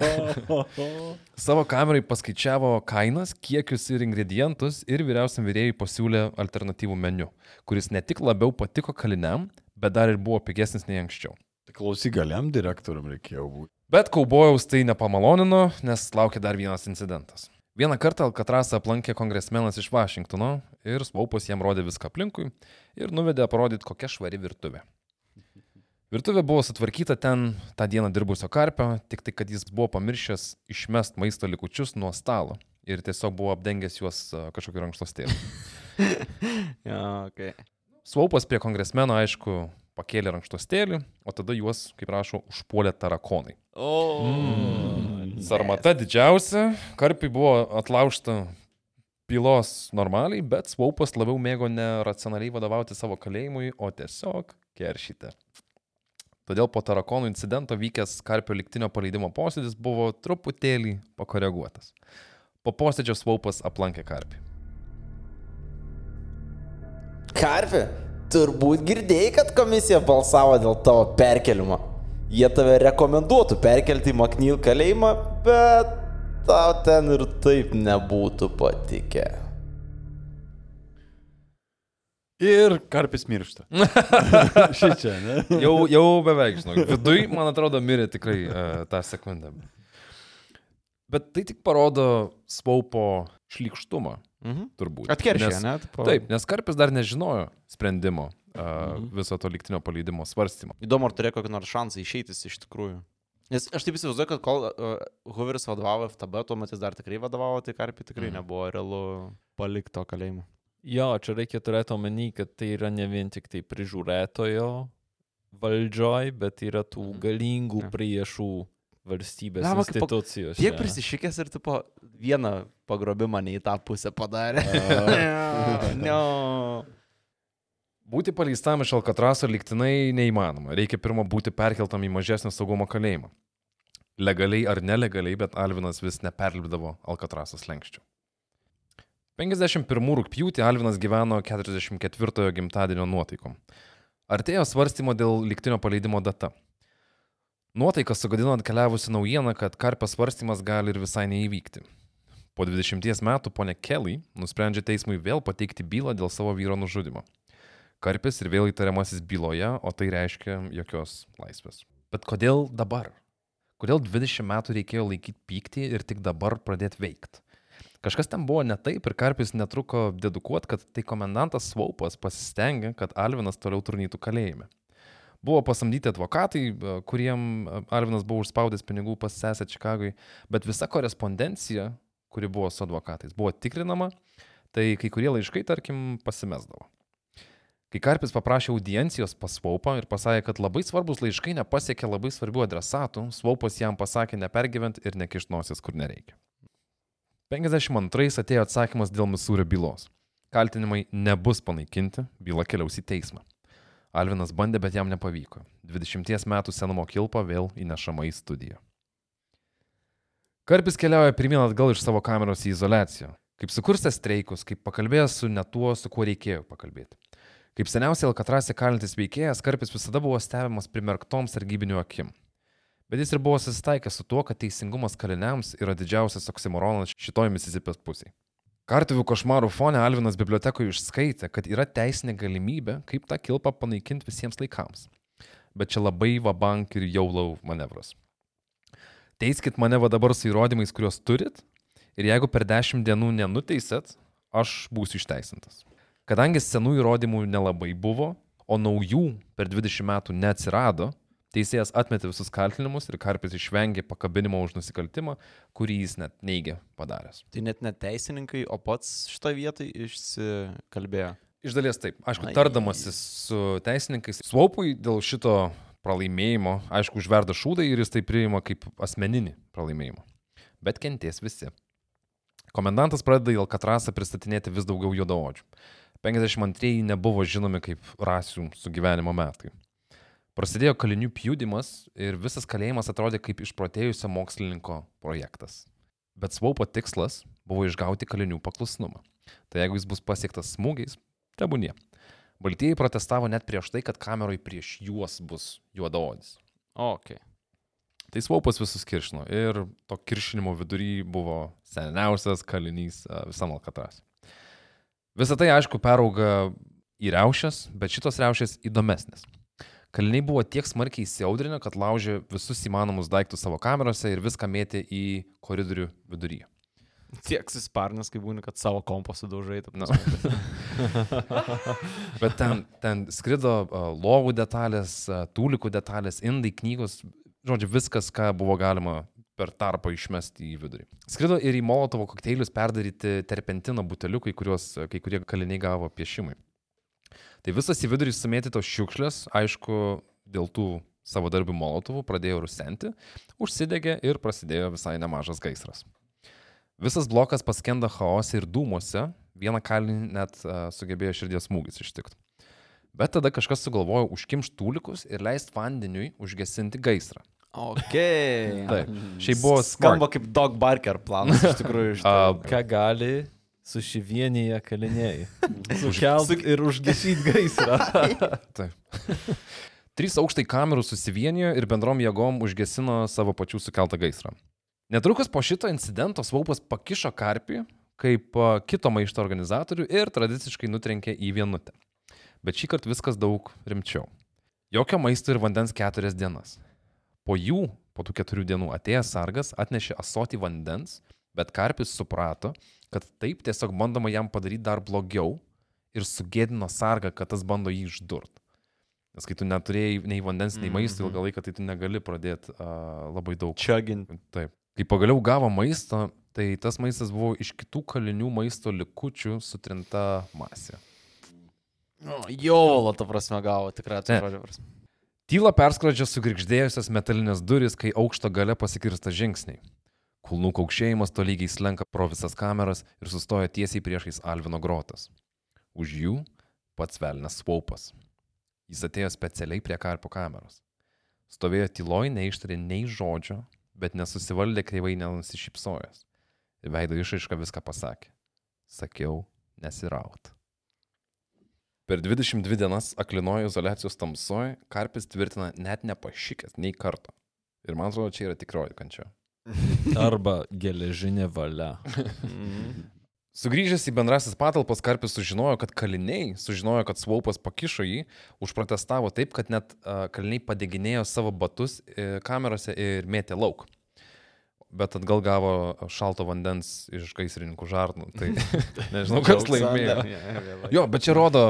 Savo kamerai paskaičiavo kainas, kiekius ir ingredientus ir vyriausiam vyrėjui pasiūlė alternatyvų meniu, kuris ne tik labiau patiko kaliniam, bet dar ir buvo pigesnis nei anksčiau. Tai klausyk, galiam direktoriam reikėjo būti. Bet kaubojaus tai nepamalonino, nes laukia dar vienas incidentas. Vieną kartą Alkatrasą aplankė kongresmenas iš Vašingtono ir Svaupas jam rodė viską aplinkui ir nuvedė parodyti, kokia švari virtuvė. Virtuvė buvo sutvarkyta ten tą dieną dirbusio karpio, tik tai, kad jis buvo pamiršęs išmest maisto likučius nuo stalo ir tiesiog buvo apdengęs juos kažkokiu rankšluostėliu. Ja, okay. Svaupas prie kongresmeno, aišku, pakėlė rankšluostėlį, o tada juos, kaip rašo, užpuolė tarakonai. O. Sarmata didžiausia, karpiai buvo atlaužta pilos normaliai, bet Svaupas labiau mėgo ne racionaliai vadovauti savo kalėjimui, o tiesiog keršyti. Todėl po tarakonų incidento vykęs Karpio liktinio paleidimo posėdis buvo truputėlį pakoreguotas. Po posėdžio Svaupas aplankė Karpį. Karpi, turbūt girdėjai, kad komisija balsavo dėl tavo perkelimo. Jie tave rekomenduotų perkelti į Maknyl kalėjimą, bet tau ten ir taip nebūtų patikę. Ir karpis miršta. Šičia, ne? Jau, jau beveik, žinau. Viduj, man atrodo, mirė tikrai uh, tą sekundę. Bet tai tik parodo Svaupo šlikštumą, Mhm. turbūt. Atkeršė, Nes- ne? Tipo- Taip, nes Karpis dar nežinojo sprendimo uh, viso to liktinio paleidimo svarstymo. Įdomu, ar turėjo kokį nors šansą išeitis iš tikrųjų. Nes aš taip įsivaizduoju, kad kol uh, Hooveris vadovavo FTB, tuo metu jis dar tikrai vadovavo, tai Karpi tikrai Mhm. nebuvo realu palikto kalėjimo. Jo, čia reikia turėti omeny, kad tai yra ne vien tik tai prižiūrėtojo valdžioj, bet yra tų galingų priešų valstybės pa- institucijos. Tiek prisišykęs ir tipo vieną pagrobimą ne į tą pusę padarė. ne. Būti paleistam iš Alkatraso liktinai neįmanoma. Reikia pirmą būti perkeltam į mažesnį saugumo kalėjimą. Legaliai ar nelegaliai, bet Alvinas vis neperlipdavo Alkatrasos lenkščių. 51 rūpjūtį Alvinas gyveno 44 gimtadienio nuotaikom. Artėjo svarstymo dėl liktinio paleidimo data. Nuotaiką sugadino atkeliavusi naujiena, kad karpio svarstymas gali ir visai neįvykti. Po 20 metų ponė Kelly nusprendžia teismui vėl pateikti bylą dėl savo vyro nužudimo. Karpis ir vėl įtariamasis byloje, o tai reiškia jokios laisvės. Bet kodėl dabar? Kodėl 20 metų reikėjo laikyti pyktį ir tik dabar pradėti veikti? Kažkas ten buvo ne taip ir Karpis netruko dedukuoti, kad tai komendantas Svaupas pasistengė, kad Alvinas toliau turnytų kalėjime. Buvo pasamdyti advokatai, e, kuriem e, Alvinas buvo užspaudęs pinigų pas sesę Čikagui, bet visa korespondencija, kuri buvo su advokatais, buvo tikrinama, tai kai kurie laiškai, tarkim, pasimesdavo. Kai Karpis paprašė audiencijos pas Svaupą ir pasakė, kad labai svarbus laiškai nepasiekė labai svarbių adresatų, Svaupas jam pasakė nepergyvent ir nekišnosios, kur nereikia. 52 atėjo atsakymas dėl Misūrio bylos. Kaltinimai nebus panaikinti, byla keliaus į teismą. Alvinas bandė, bet jam nepavyko. 20 metų senumo kilpa vėl įnešama į studiją. Karpis keliauja pirmyn atgal iš savo kameros į izolaciją. Kaip sukurstęs streikus, kaip pakalbėjęs su ne tuo, su kuo reikėjo pakalbėti. Kaip seniausiai Alkatrasė kalintis veikėjas, Karpis visada buvo stebimas primerktom sargybiniu akim. Bet jis ir buvo susitaikęs su tuo, kad teisingumas kaliniams yra didžiausias oksimoronas šitoj Misisipės pusėje. Kartuvių košmarų fone Alvinas bibliotekoje išskaitė, kad yra teisinė galimybė, kaip tą kilpą panaikinti visiems laikams. Bet čia labai vabank ir jaulau manevras. Teiskit mane va dabar su įrodymais, kuriuos turit, ir jeigu per dešimt dienų nenuteisėt, aš būsiu išteisintas. Kadangi senų įrodymų nelabai buvo, o naujų per 20 metų neatsirado, teisėjas atmetė visus kaltinimus ir Karpis išvengė pakabinimo už nusikaltimą, kurį jis net neigė padaręs. Tai net ne teisininkai, o pats šitoje vietoje išsikalbėjo. Iš dalies taip. Aišku, Ai. tardamasis su teisininkais, Svaupui dėl šito pralaimėjimo, aišku, užverda šūdai ir jis tai priima kaip asmeninį pralaimėjimą. Bet kenties visi. Komendantas pradeda į Alkatrasą pristatinėti vis daugiau juodaodžių. 52 nebuvo žinomi kaip rasių sugyvenimo metai. Prasidėjo kalinių pjudimas ir visas kalėjimas atrodė kaip išprotėjusio mokslininko projektas. Bet Svaupo tikslas buvo išgauti kalinių paklusnumą. Tai jeigu jis bus pasiektas smūgiais, tebūnie. Baltieji protestavo net prieš tai, kad kameroj prieš juos bus juodaodis. Ok. Tai Svaupas visus kiršino ir to kiršinimo vidury buvo seniausias kalinys a, visam Alkatras. Visą tai, aišku, perauga į riaušės, bet šitos riaušės įdomesnės. Kaliniai buvo tiek smarkiai įsiaudrinę, kad laužė visus įmanomus daiktus savo kamerose ir viską mėtė į koridorių vidury. Tiek susparnas, kai būni, kad savo kompą sudaužai. ta Nu. Bet ten, ten skrido a, lovų detalės, a, tūlikų detalės, indai, knygos, žodžiu, viskas, ką buvo galima per tarpą išmesti į vidurį. Skrido ir į Molotovo kokteilius perdaryti terpentino buteliukai, kuriuos kai kurie kaliniai gavo piešimui. Tai visas į vidurį sumėtytos šiukšlės, aišku, dėl tų savo darbių Molotovų pradėjo rusenti, užsidegė ir prasidėjo visai nemažas gaisras. Visas blokas paskenda chaose ir dūmuose, vieną kalinį net uh, sugebėjo širdies smūgis ištikti. Bet tada kažkas sugalvojo užkimšti tūlikus ir leisti vandeniui užgesinti gaisrą. Ok. Taip. Šiaip buvo Skamba smart. kaip Dog Barker planas iš tikrųjų. iš to. Ką gali sušivienyje kaliniai? Sukelt ir užgesyti gaisrą. Taip. Trys aukštai kamerų susivienijo ir bendrom jėgom užgesino savo pačių sukeltą gaisrą. Netrukus po šito incidento Svaupas pakišo karpį kaip kito maišto organizatorių ir tradiciškai nutrenkė į vienutę. Bet šį kartą viskas daug rimčiau. Jokio maisto ir vandens keturias dienas. Po jų, po tų keturių dienų atėjęs sargas atnešė asotį vandens, bet karpis suprato, kad taip tiesiog bandoma jam padaryti dar blogiau ir sugėdino sargą, kad tas bando jį išdurt. Nes kai tu neturėjai nei vandens, nei maisto ilgą laiką, tai tu negali pradėti uh, labai daug. Čiagint. Taip. Kai pagaliau gavo maisto, tai tas maistas buvo iš kitų kalinių maisto likučių sutrinta masė. Jovalo, ta prasme, gavo tikrai atsiprašau. prasme. Tyla perskrodžia sugrįždėjusios metalinės duris, kai aukšto gale pasikirsta žingsniai. Kulnų kaukšėjimas tolygiai slenka pro visas kameras ir sustoja tiesiai priešais Alvino grotas. Už jų pats velnas svaupas. Jis atėjo specialiai prie karpo kameros. Stovėjo tyloj, neištarė nei žodžio, bet nesusivaldė kreivai nenusišypsojęs. Veido išaiška viską pasakė. Sakiau, nesiraut. Per 22 dienas aklinojo izolacijos tamsoje, Karpis tvirtina net nepašykęs nei karto. Ir man atrodo, čia yra tikroji kančia. Arba geležinė valia. Sugrįžęs į bendrasis patalpas, Karpis sužinojo, kad kaliniai sužinojo, kad Svaupas pakišo jį, užprotestavo taip, kad net uh, kaliniai padeginėjo savo batus uh, kamerose ir mėtė lauk. Bet atgal gavo šalto vandens iš gaisrininkų žarnų. Tai nežinau, kas laimėjo. Jo, bet čia rodo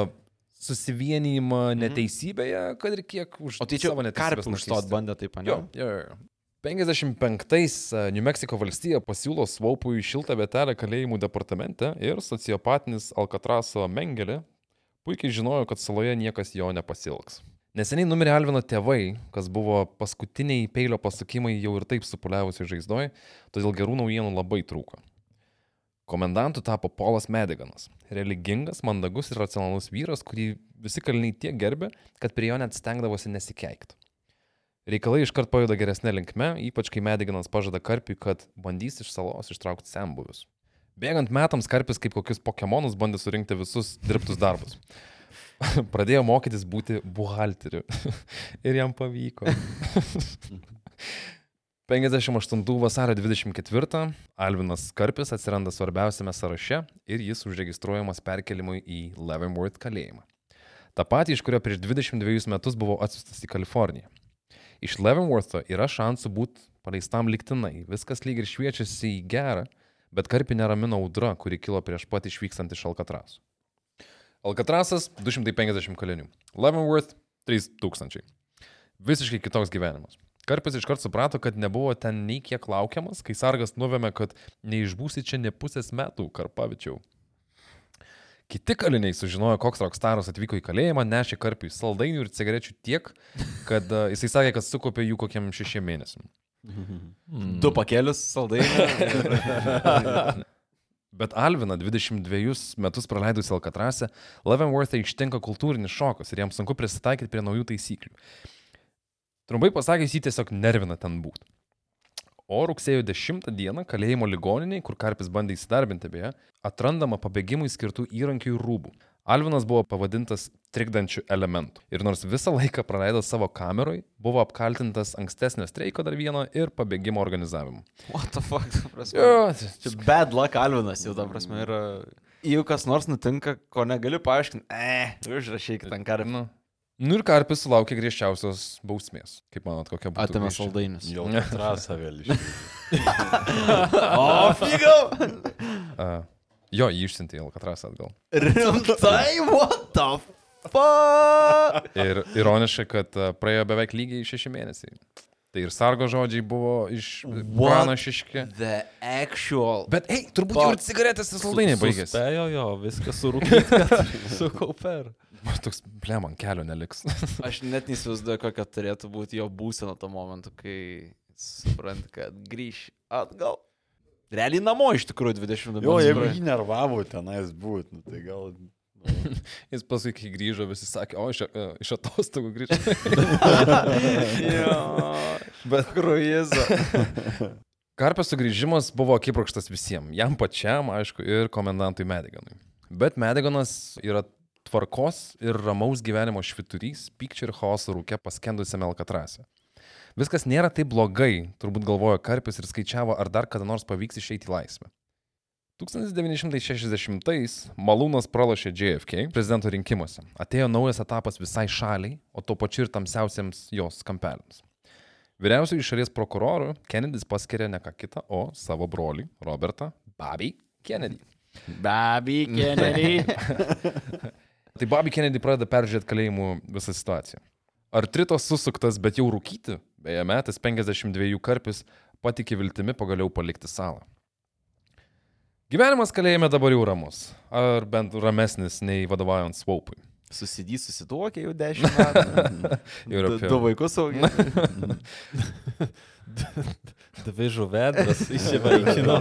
susivienijimą neteisybėje, kad ir kiek už... O tai čia savo neteisybės karpį užstot bandė taip, ne? Jo, jo, jo. 55-ais e, New Mexico valstija pasiūlo Svaupui šiltą vietelę kalėjimų departamente ir sociopatinis Alcatraso Mengelė Puikiai žinojo, kad saloje niekas jo nepasilgs. Neseniai numirė Alvino tėvai, kas buvo paskutiniai peilio pasukimai jau ir taip supuliavusi žaizdoj, todėl gerų naujienų labai trūko. Komendantu tapo Polas Mediganas. Religingas, mandagus ir racionalus vyras, kurį visi kaliniai tiek gerbė, kad prie jo net stengdavosi nesikeikti. Reikalai iškart pajuda geresnė linkme, ypač kai Mediganas pažada karpiui, kad bandys iš salos ištraukti sembuvius. Bėgant metams karpis kaip kokius Pokemonus bandė surinkti visus dirbtus darbus. Pradėjo mokytis būti buhalteriu. ir jam pavyko. 58 vasario 24 Alvinas Karpis atsiranda svarbiausiame sąraše ir jis užregistruojamas perkelimui į Leavenworth kalėjimą. Ta pati, iš kurio prieš 22 metus buvo atsiustas į Kaliforniją. Iš Leavenwortho yra šansų būti paleistam liktinai, viskas lyg ir šviečiasi į gerą, bet Karpį neramina audra, kuri kilo prieš pat išvykstant iš Alkatraso. Alkatrasas 250 kalinių, Leavenworth 3000. Visiškai kitoks gyvenimas. Karpis iškart suprato, kad nebuvo ten nei kiek laukiamas, kai sargas nuvėmė, kad neišbūsi čia ne pusės metų, Karpavičiau. Kiti kaliniai sužinojo, koks rockstaras atvyko į kalėjimą, nešė karpiui saldainių ir cigarečių tiek, kad uh, jisai sakė, kad sukopė jų kokiam šešiem mėnesiam. Du pakelius saldainių. Bet Alvina 22 metus praleidusi Alkatrase, Leavenworth'e ištinka kultūrinis šokas ir jam sunku prisitaikyti prie naujų taisyklių. Trumpai pasakęs, jį tiesiog nervina ten būti. O rugsėjo 10 dieną kalėjimo ligoniniai, kur Karpis bandė įsidarbinti beje, atrandama pabėgimui skirtų įrankių ir rūbų. Alvinas buvo pavadintas trikdančių elementų. Ir nors visą laiką praleido savo kameroj, buvo apkaltintas ankstesnio streiko dar vieno ir pabėgimo organizavimu. What the fuck, ta prasme. Jo, Čia bad luck Alvinas jau, ta prasme, yra... Jeigu kas nors nutinka, ko negali paaiškinti, eh, užrašykit ant karpį. Nu. Nu ir Karpis sulaukė griežčiausios bausmės. Kaip manot, kokia būtų? Atėmė saldainius. Jau trasą vėl išėjo. O, figau! A, jo, jį išsiuntė į Alkatrasą atgal. Rimtai, what the fuck? Ir ironiška, kad praėjo beveik lygiai šeši mėnesiai. Tai ir sargo žodžiai buvo iš pranašiški. The actual. Bet, ei, turbūt jau ir cigaretės ir saldainiai baigėsi. Spėjo jo, viskas surūkyti, kad sukauper. Toks, ble, man kelio neliks. Aš net neįsivaizduoju, kokia turėtų būti jo būsena tuo momentu, kai suprant, kad grįš atgal. Realiai namo iš tikrųjų 20 Jo, metų. jeigu jį nervavo tenais būt, nu, tai gal... Jis paskui, kai grįžo, visi sakė, o iš, e, iš atostogų grįžo. Bet kruizo. Karpio sugrįžimas buvo akibrokštas visiems. Jam pačiam, aišku, ir komendantui Mediganui. Bet Mediganas yra tvarkos ir ramaus gyvenimo šviturys, pykčio ir chaoso rūke paskendusiame Alkatrase. Viskas nėra taip blogai, turbūt galvojo Karpis ir skaičiavo, ar dar kada nors pavyks išeiti į laisvę. 1960-ais Malūnas pralašė JFK prezidento rinkimuose. Atėjo naujas etapas visai šaliai, o tuo pačiu ir tamsiausiams jos kampeliams. Vyriausiųjų šalies prokurorų Kennedys paskiria ne ką kitą, o savo brolį Robertą Bobby Kennedy. Baby Kennedy. Tai Bobby Kennedy pradeda peržiūrėti kalėjimų visą situaciją. Artritos susuktas, bet jau rūkyti, beje, metas 52 karpis patikė viltimi pagaliau palikti salą. Gyvenimas kalėjime dabar jau ramus, ar bent ramesnis nei vadovaujant Swoupui. Susidys susituokė jau 10 metų. Du- apie- Du vaikus augina. Dvi žuvedras įsivaikino.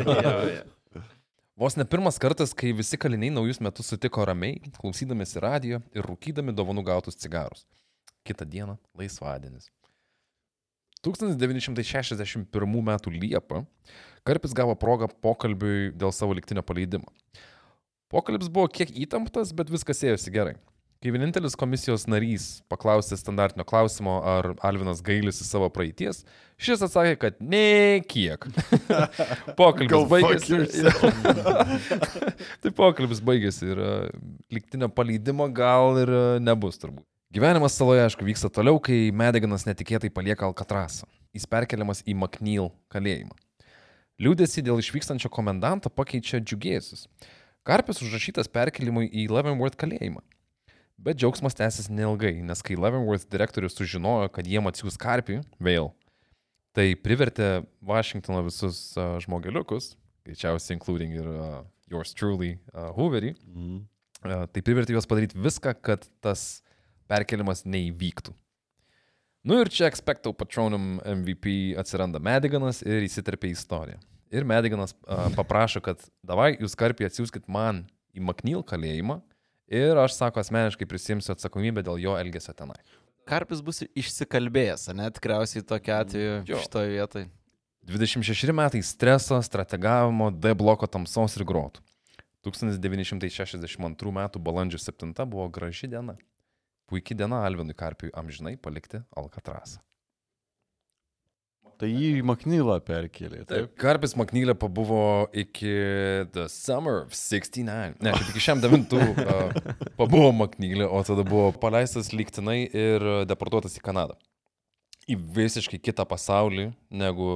Vos ne pirmas kartas, kai visi kaliniai naujus metus sutiko ramiai, klausydamėsi radio ir rūkydami dovanų gautus cigarus. Kita diena - laisvadienis. 1961 m. Liepą Karpis gavo progą pokalbiui dėl savo liktinio paleidimo. Pokalbis buvo kiek įtemptas, bet viskas ėjosi gerai. Kai vienintelis komisijos narys paklausė standartinio klausimo, ar Alvinas gailisi savo praeities, šis atsakė, kad ne kiek. Pokalbis baigėsi. tai pokalbis baigėsi ir e, liktinio paleidimo gal ir e, nebus turbūt. Gyvenimas saloje, aišku, vyksta toliau, kai Mediganas netikėtai palieka Alkatrasą. Jis perkeliamas į McNeil kalėjimą. Liūdėsi dėl išvykstančio komendanto pakeičia džiugėsis. Karpis užrašytas perkelimui į Leavenworth kalėjimą. Bet džiaugsmas tęsis neilgai, nes kai Leavenworth direktorius sužinojo, kad jiem atsiūs Karpį, vėl, tai privertė Vašingtono visus uh, žmogeliukus, greičiausiai including ir uh, yours truly uh, Hooverį, Mhm. E, Tai privertė juos padaryti viską, kad tas perkelimas neįvyktų. Nu ir čia Expecto Patronum MVP atsiranda Mediganas ir įsiterpia į istoriją. Ir Mediganas uh, paprašo, kad davai jūs karpiai atsiųskit man į Maknyl kalėjimą ir aš, sako, asmeniškai prisimsiu atsakomybę dėl jo elgesio tenai. Karpis bus išsikalbėjęs, ne? Tikriausiai tokia atveju Jo. šitoje vietoje. 26 metai streso, strategavimo, D bloko tamsos ir grotų. 1962 m. balandžio 7 buvo graži diena. Puikiai diena Alvinui Karpiui amžinai palikti Alkatrasą. Tai jį į Maknylą perkelė. Taip. Karpis Maknylė pabuvo iki The Summer of 69. Ne, šiaip iki šiam devintų uh, pabuvo Maknylė, o tada buvo paleistas lygtinai ir deportuotas į Kanadą. Į visiškai kitą pasaulį negu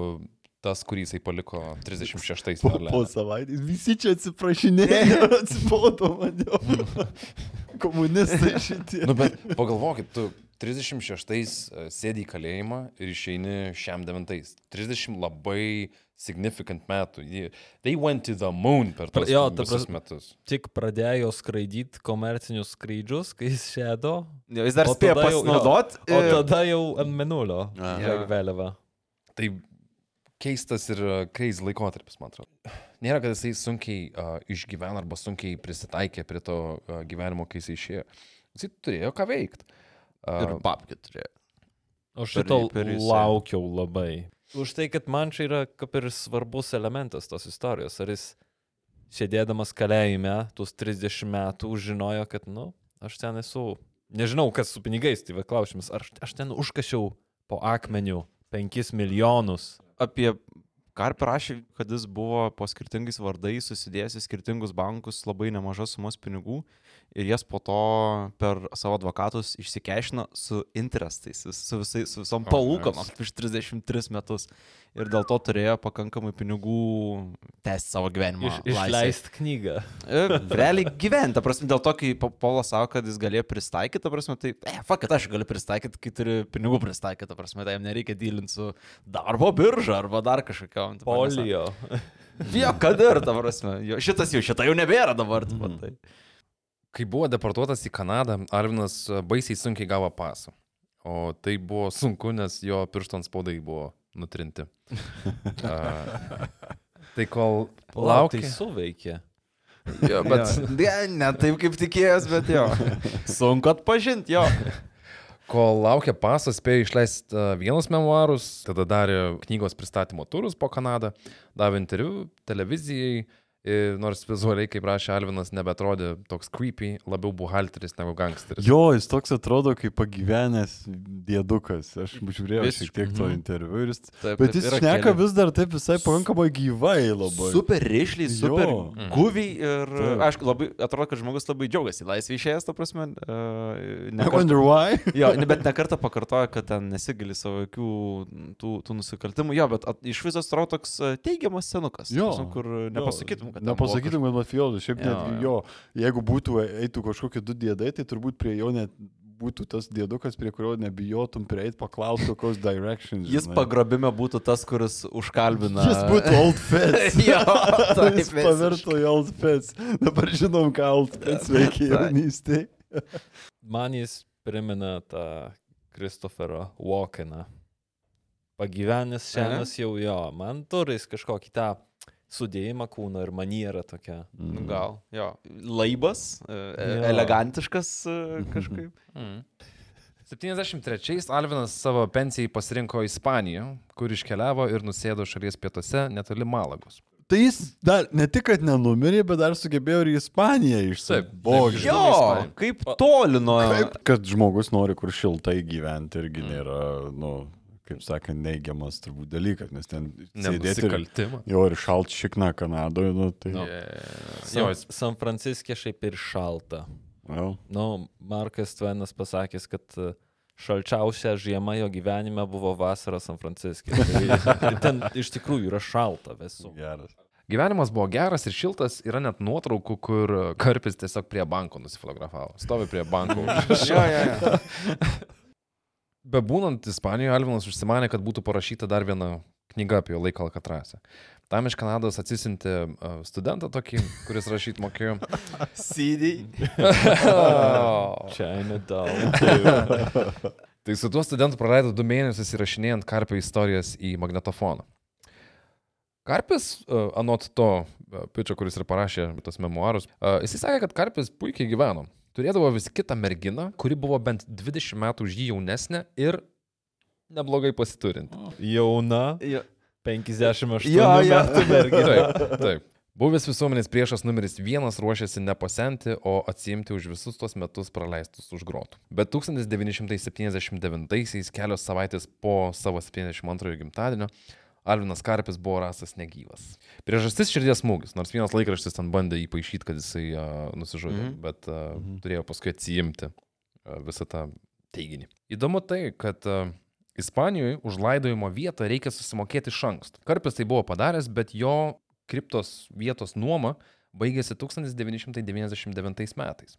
tas, kurį jisai paliko 36 Po, po savaitės visi čia atsiprašinėjo, atsibodo man jau. Komunistai šitie. Nu, bet pagalvokit, tu 36 e, sėdi į kalėjimą ir išeini šiam 9. 30 labai significant metų. They went to the moon per tos Jo, prasme, metus. Tik pradėjo skraidyti komercinius skrydžius, kai jis šėdo. Jo, jis dar spėjo tada jau- pasinaudot jo, O tada jau ant menulio. Žiūrėk vėliavą. Tai keistas ir uh, crazy laikotarpis, man atrodo. Nėra, kad jisai sunkiai uh, išgyveno arba sunkiai prisitaikė prie to uh, gyvenimo, kai jisai išėjo. Jisai turėjo ką veikti. Ir babkių turėjo. O Per- šito laukiau labai. Už tai, kad man čia yra kaip ir svarbus elementas tos istorijos. Ar jis sėdėdamas kalėjime, tuos 30 metų, žinojo, kad, nu, aš ten esu. Nežinau, kas su pinigais, tai va klausimas, ar aš ten užkašiau po akmeniu 5 milijonus. Apie Karpį rašė, kad jis buvo po skirtingais vardais susidėjęs į skirtingus bankus labai nemažas sumas pinigų ir jas po to per savo advokatus išsikešino su interestais, su, visai, su visom palūkanom prieš 33 metus. Ir dėl to turėjo pakankamai pinigų tęsti savo gyvenimą. Iš, išleisti knygą. Ir realiai gyventi, prasme, dėl to, kai Po- Polas sako, kad jis galėjo pristaikyti, ta prasme, tai, e, fuck, aš galiu pristaikyti, kai turi pinigų pristaikyti, ta prasme, tai jam nereikia dylinti su darbo birža arba dar kažkokiam. Polio. Jo, kad ir, ta prasme, jo, šitas jau, šitą jau nebėra dabar. tipo, tai. Kai buvo deportuotas į Kanadą, Arvinas uh, baisiai sunkiai gavo pasą. O tai buvo sunku, nes jo pirštų ant spaudai buvo nutrinti. Uh, tai kol Lauk, laukia. tai suveikė. Jo, bet Ne, ne taip kaip tikėjęs, bet jo. Sunku atpažinti, jo. Kol laukia pasas, spėjo išleisti uh, vienus memoarus, tada darė knygos pristatymo turus po Kanadą, davė interviu televizijai, ir nors vizualiai, kaip rašė Alvinas, nebetrodė toks creepy, labiau buhalteris negu gangsteris. Jo, jis toks atrodo kaip pagyvenęs dėdukas. Aš žiūrėjau šiek tiek to Mhm. interviu ir jis... Taip, Bet jis šneka keli. vis dar taip visai pakankamai gyvai labai. Super ryšliai, super Jo. guviai ir, Taip. aišku, labai, atrodo, kad žmogus labai džiaugiasi laisvė išėjęs, ta prasme. Uh, I wonder why. jo, ne, bet nekartą pakartoja, kad ten nesigali savo jokių tų, tų nusikaltimų. Jo, bet at, iš viso atrodo toks e, teigiamas senukas. Jo. prasme, Kur Jo. nepasakytum, kad Nepasakytum, kad mafijozas. Šiaip Jo, net jo, jeigu būtų, eitų kažkokie du dėdai, tai turbūt prie jo net būtų tas dėdukas, prie kurio nebijotum prieiti, paklausti, kokios directions. Jis žinai. pagrobime būtų tas, kuris užkalbina. Jis būtų old fits. jo, Jis pavirto į old fits. Dabar žinom, ką old fits veikia jaunystėje. Man jis primena tą Kristoferą Walkeną. Pagyvenęs senas jau jo, man turi jis kažkokį tą sudėjimą kūno ir manierą tokia. Nu, gal, jo. Laibas, e, e, Jo. elegantiškas e, kažkaip. Mm. 73-ais Alvinas savo pensijai pasirinko Ispaniją, kur iškeliavo ir nusėdo šalies pietuose netoli Malagos. Tai jis dar ne tik, kad nenumirė, bet dar sugebėjo ir į Ispaniją išsibogti. Jo, kaip toli nuo... Kaip, kad žmogus nori kur šiltai gyventi irgi nėra, nu, kaip sakant, neigiamas turbūt dalykas, nes ten sėdėti ir, nusikaltimą. jo, ir šalt šikna Kanadoje, nu, tai... Nu. Jo, San, San Franciske šiaip ir šalta. Well. Nu, Markas Tvenas pasakęs, kad e, šalčiausia žiema jo gyvenime buvo vasara San Franciske. Tai, tai ten iš tikrųjų yra šalta visų. Geras. Gyvenimas buvo geras ir šiltas, yra net nuotraukų, kur Karpis tiesiog prie banko nusifotografavo. Stovi prie banko. Jo, jo, jo. Bebūnant Ispanijoje, Alvinas užsimanė, kad būtų parašyta dar viena knyga apie jo laiką Alkatrase. Tam iš Kanados atsisinti studentą tokį, kuris rašyti mokėjo. CD. China doll. Tai su tuo studentu praleido du mėnesius įrašinėjant Karpio istorijas į magnetofoną. Karpis, anot to pičio, kuris ir parašė tos memoarus, uh, jis sakė, kad Karpis puikiai gyveno. Turėdavo vis kitą merginą, kuri buvo bent 20 metų už jį jaunesnė ir neblogai pasiturinti. Jauna. Jo. 58 Jo, jo. metų mergina. Taip, taip. Buvęs visuomenės priešas numeris vienas ruošiasi nepasenti, o atsimti už visus tuos metus praleistus už grotų. Bet 1979-aisiais, kelios savaitės po savo 72-ojo gimtadienio, Alvinas Karpis buvo rastas negyvas. Priežastis širdies smūgis, nors vienas laikraštis ten bandė jį paaišyti, kad jisai uh, nusižudė, mm -hmm. bet uh, mm -hmm. turėjo paskui atsijimti uh, visą tą teiginį. Įdomu tai, kad uh, Ispanijoje už laidojimo vietą reikia susimokėti iš anksto. Karpis tai buvo padaręs, bet jo kriptos vietos nuoma baigėsi 1999 metais.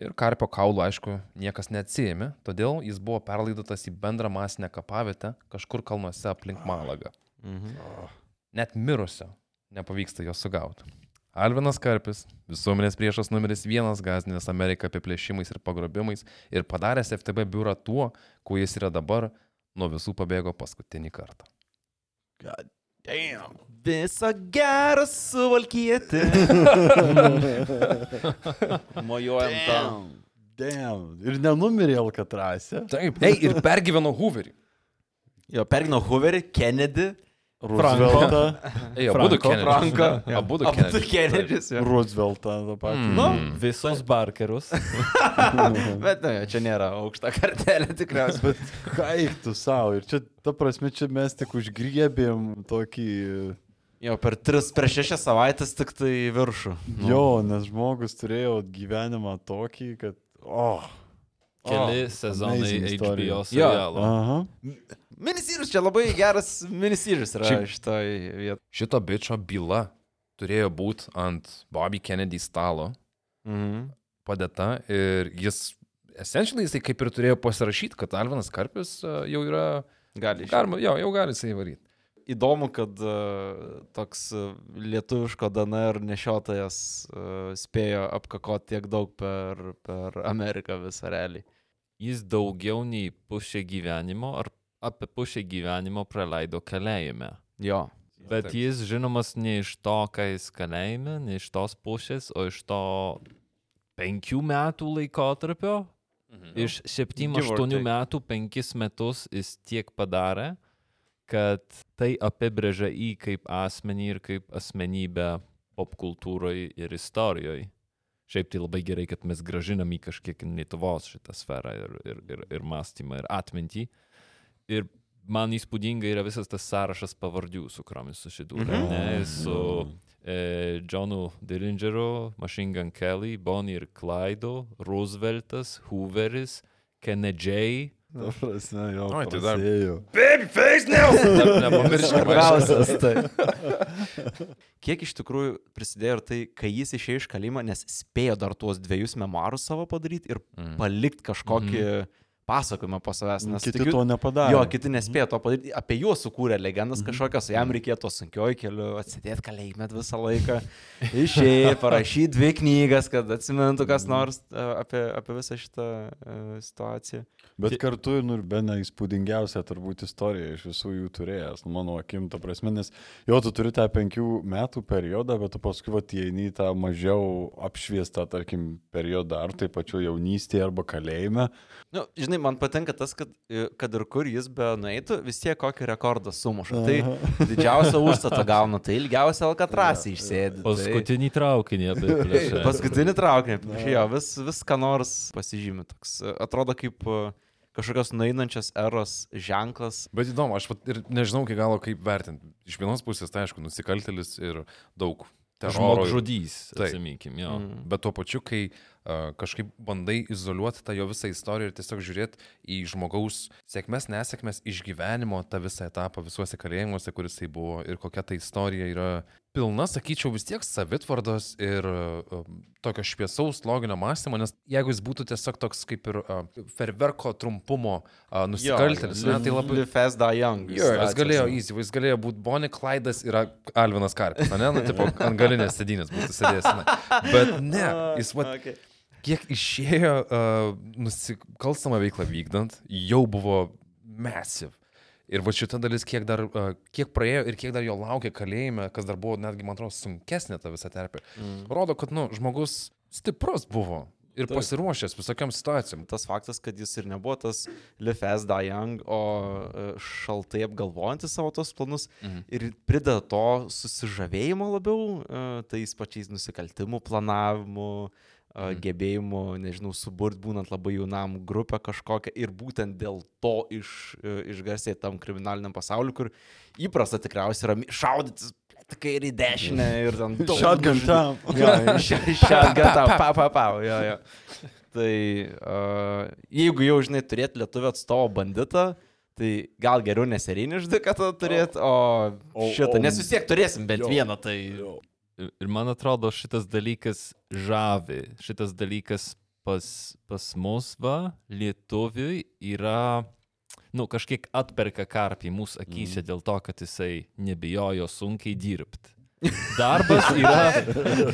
Ir karpio kaulų, aišku, niekas neatsijėmė, todėl jis buvo perlaidotas į bendrą masinę kapavietę kažkur kalnuose aplink Malagą. Mhm. Net mirusio nepavyksta jo sugauti. Alvinas Karpis, visuomenės priešas numeris vienas, gazdinęs Ameriką apiplėšimais ir pagrobimais ir padaręs FTB biurą tuo, kuo jis yra dabar, nuo visų pabėgo paskutinį kartą. God damn. Viso gero suvalkyti. Mojuojam tą. Damn. Damn. Ir nenumirė Alkatrase. Taip, ei, ir pergyveno Hooverį. Jo, pergino Hooverį, Kennedy. Rooseveltą. Ei, abu du Franko, Kennedys. Franko. Abu du Abu du Kennedys. Kennedys. jo. Rooseveltą tą patį. Mm. Nu, Visus barkerus. bet nu, jo, čia nėra aukšta kartelė tikriausiai. Bet kaip tu savo? Ir čia, ta prasme, čia mes tik užgriebėm tokį... Jo, per tris, per šešias savaitės tik tai viršų. Nu. Jo, nes žmogus turėjo gyvenimą tokį, kad... Oh. Keli Oh, sezonai. HBO serialo. Aha. Minisyrius čia labai geras minisyrius yra Šiaip- šitoj vietoje. Šito bičio byla turėjo būti ant Bobby Kennedy stalo Mhm. padėta ir jis, essentially, jisai kaip ir turėjo pasirašyti, kad Alvinas Karpis e, jau yra, Gali. galima, jo, jau gali jisai varyti. Įdomu, kad uh, toks uh, lietuviško DNR nešiotojas uh, spėjo apkakoti tiek daug per, per Ameriką visą realiai. Jis daugiau nei pusę gyvenimo ar apie pusę gyvenimo praleido kalėjime. Jo. Bet Taip. jis žinomas ne iš to, ką jis kalėjime, ne iš tos pusės, o iš to penkių metų laikotarpio. Iš Give or 7-8 take. metų, 5 metus jis tiek padarė, kad tai apibrėžia jį kaip asmenį ir kaip asmenybę popkultūroje ir istorijoje. Šiaip tai labai gerai, kad mes gražinam į kažkiek Lietuvos šitą sferą ir, ir, ir, ir mąstymą ir atmintį. Ir man įspūdinga yra visas tas sąrašas pavardžių, su kuriomis susidūrė. Mhm. Mm -hmm. Su e, Johnu Dillingeriu, Machine Gun Kelly, Bonnie ir Clyde, Rooseveltas, Hooveris, Kennedy. Ta prasme, jo. Oi, tai dar-. Babyface! Ne- Nepamirškime. Svarbiausias tai. Kiek iš tikrųjų prisidėjo ir tai, kai jis išėjo iš kalėjimo, nes spėjo dar tuos dviejus memoarus savo padaryti ir Mm. palikti kažkokį pasakojimą po savęs. Nes Kiti tikiu- to nepadarė. Jo, kiti nespėjo to padaryti. Apie juos sukūrė legendas Mhm. kažkokios, jam reikėjo to sunkioji keliu, atsidėti kalėjime visą laiką, išėjai, parašyti dvi knygas, kad atsimintų Mhm. kas nors e, apie, apie visą šitą e, situaciją. Bet kartu ir, nu, ir bene įspūdingiausia turbūt istorija iš visų jų turėjęs, mano akim, ta prasme, nes jo, tu turi tą penkių metų periodą, bet tu paskui įeini į tą mažiau apšviestą, tarkim, periodą, ar tai pačiu jaunystėje, arba kalėjime. Nu, žinai, man patinka tas, kad, kad ir kur jis be nueitų, vis tiek kokį rekordą sumuša. Tai didžiausią užstatą gauna, tai ilgiausią alkatrasį išsėdi. tai- Paskutinį traukinį apie Paskutinį traukinį. Jo, vis, vis ką nors pasižymi. Toks, atrodo kaip e, kažkokios nueinančios eros ženklas. Bet įdomu, aš vat ir nežinau iki galo kaip vertinti. Iš vienos pusės, tai aišku, nusikaltelis ir daug Žmogžudys, atsiminkim, jo. Mm. Bet tuo pačiu, kai uh, kažkaip bandai izoliuoti tą jo visą istoriją ir tiesiog žiūrėti į žmogaus sėkmės, nesėkmės, išgyvenimo tą visą etapą visuose kalėjimuose, kuris tai buvo ir kokia ta istorija yra pilna, sakyčiau, vis tiek savitvardos ir uh, tokio šviesaus loginio mąstymo, nes jeigu jis būtų tiesiog toks kaip ir uh, ferverko trumpumo uh, nusikaltėlis, ne, tai labai... Fast, die young. Jo, jis galėjo, easy, jis galėjo būti Bonnie Clydas ir Alvinas Karpis, ne, nu, tipo, ant galinės sėdynės būtų sėdėjęs. Ne. Bet ne, jis, va, Okay. Kiek išėjo uh, nusikalstamą veiklą vykdant, jau buvo massive. Ir va šita dalis, kiek dar, uh, kiek praėjo ir kiek dar jo laukia kalėjime, kas dar buvo netgi, man atrodo, sunkesnė ta visa terpė, mm. rodo, kad, nu, žmogus stiprus buvo ir Taip. pasiruošęs visokiam situacijom. Tas faktas, kad jis ir nebuvo tas die young, o e, šaltai apgalvojantis savo tos planus Mhm. ir prideda to susižavėjimo labiau e, tais pačiais nusikaltimų planavimu, mhm. gebėjimu, nežinau, suburt būnant labai jaunam grupę kažkokią ir būtent dėl to iš, e, išgarsėti tam kriminaliniam pasauliu, kur įprasta tikriausiai yra šaudytis kairį dešinę ir ten daug- Shotgun tam. Jo, šatgan tam, pa, pa, pa, jo, jo. Tai uh, jeigu jau, žinai, turėti lietuvių atstovo banditą, tai gal geriau neserijinį žudiką tada turėti, o, O- šitą, o- nes vis tiek turėsim bent jo, vieną, tai... Ir ir man atrodo, šitas dalykas žavi, šitas dalykas pas, pas mus, va, lietuviui yra, nu, kažkiek atperka karpį mūsų akise mm. dėl to, kad jisai nebijojo sunkiai dirbti. Darbas yra.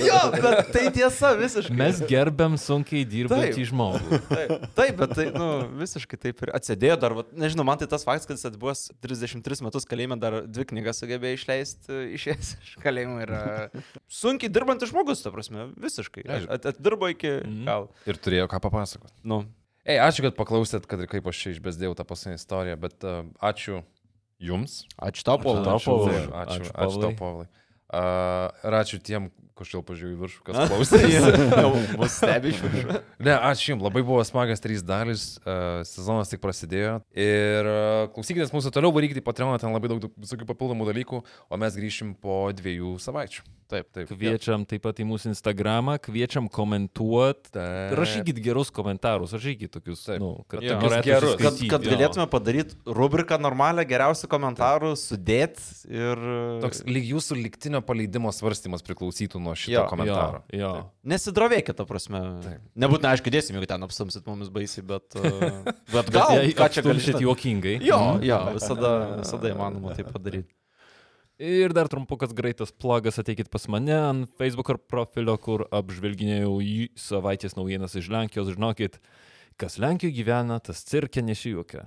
Jo, bet tai tiesa visiškai. Mes gerbiam sunkiai dirbantį žmogų. Taip, taip, bet tai, nu, visiškai taip ir atsėdėjo dar, va, nežinau, man tai tas faktas, kad jis atbuvęs 33 metus kalėjime dar dvi knygas sugebėjo išleisti išėjęs iš kalėjimo ir e, sunkiai dirbantis žmogus, ta prasme, visiškai. At, atdirbo iki Mhm. gal. Ir turėjo ką papasakoti. Nu, Ei, ačiū, kad paklausėt, kad ir kaip aš čia išbesdėjau tą paskutinę istoriją, bet uh, ačiū jums. ačiū tau, Paulai. Ačiū. Ačiū, Ačiū, ačiū, ačiū tau, Pavlai. Uh, ir ačiū tiem, kažkaip pažiūrėjau į viršų, kas klausė. Mus stebi iš viršų. ne, ačiū jums, labai buvo smagas trys dalis, uh, sezonas tik prasidėjo. Ir uh, klausykitės mūsų toliau, varykite į Patreon, ten labai daug, visokių papildomų dalykų, o mes grįšim po dviejų savaičių. Taip, taip. Kviečiam taip pat į mūsų Instagramą, kviečiam komentuoti. Taip. Rašykit gerus komentarus, rašykit tokius, Taip. nu, kad Jo. norėtųsi gerus. Kad, kad galėtume padaryti rubriką normalią, geriausių komentarų, sudėti ir... Toks lyg jūsų liktinio paleidimo svarstymas priklausytų nuo šito Jo, komentaro. Jo, jo. Nesidrovėkit, ta prasme. Taip. Nebūtinai, aišku, dėsim, jeigu ten apsumsit mumis baisiai, bet... uh, bet Bet gal, jei ką čia galėsit juokingai. Jo, jo, visada, visada įmanoma tai padaryti. Ir dar trumpukas greitas plagas, ateikit pas mane ant Facebook profilio, kur apžvelginėjau savaitės naujienas iš Lenkijos, žinokit, kas Lenkijoje gyvena, tas cirke nesijuokia.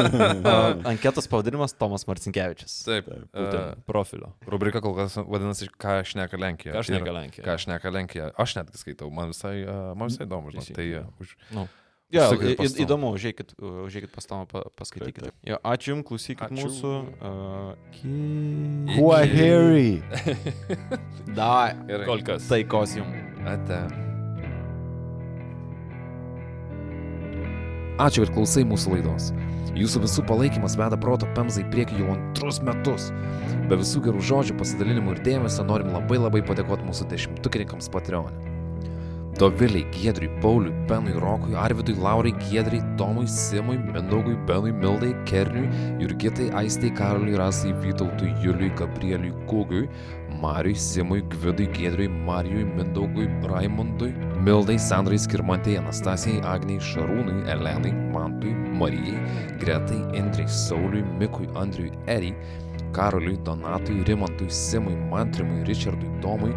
Anketos pavadinimas Tomas Marcinkievičius. Taip, Būtent profilio. Rubrika kol kas vadinasi, ką šneka Lenkija. Ką šneka Ir Lenkija. Ką šneka Lenkija. Aš netgi skaitau, man visai, uh, man visai įdomu, žinot. Tai uh, už... Nu. Tomą. įdomu, užėjkit, užėjkit pas Tomą, pa- paskaitykite. Jo, ačiū Jums, klausykit Ačiū. mūsų. Uh, Kuo Harry? da. Kol kas. taikos Jums. Ate. Ačiū ir klausai mūsų laidos. Jūsų visų palaikymas veda proto pemzai prieki jau antrus metus. Be visų gerų žodžių, pasidalinimų ir dėmesio norim labai labai padėkoti mūsų dešimtukininkams Patreonė. Doviliai, Giedriui, Pauliui, Benui, Rokui, Arvidui, Laurai, Giedriai, Tomui, Simui, Mindaugui, Benui, Mildai, Kerniui, Jurgitai, Aistai, Karoliui, Rasai, Vytautui, Juliui, Gabrieliui, Kugiui, Mariui, Simui, Gvidui, Giedriui, Marijui, Mindaugui, Raimondui, Mildai, Sandrai, Skirmantai, Anastasijai, Agniai, Šarūnui, Elenai, Mantui, Marijai, Gretai, Indrai, Sauliui, Mikui, Andriui, Eriai, Karoliui, Donatui, Rimantui, Simui, Mantrimui, Richardui, Tomui,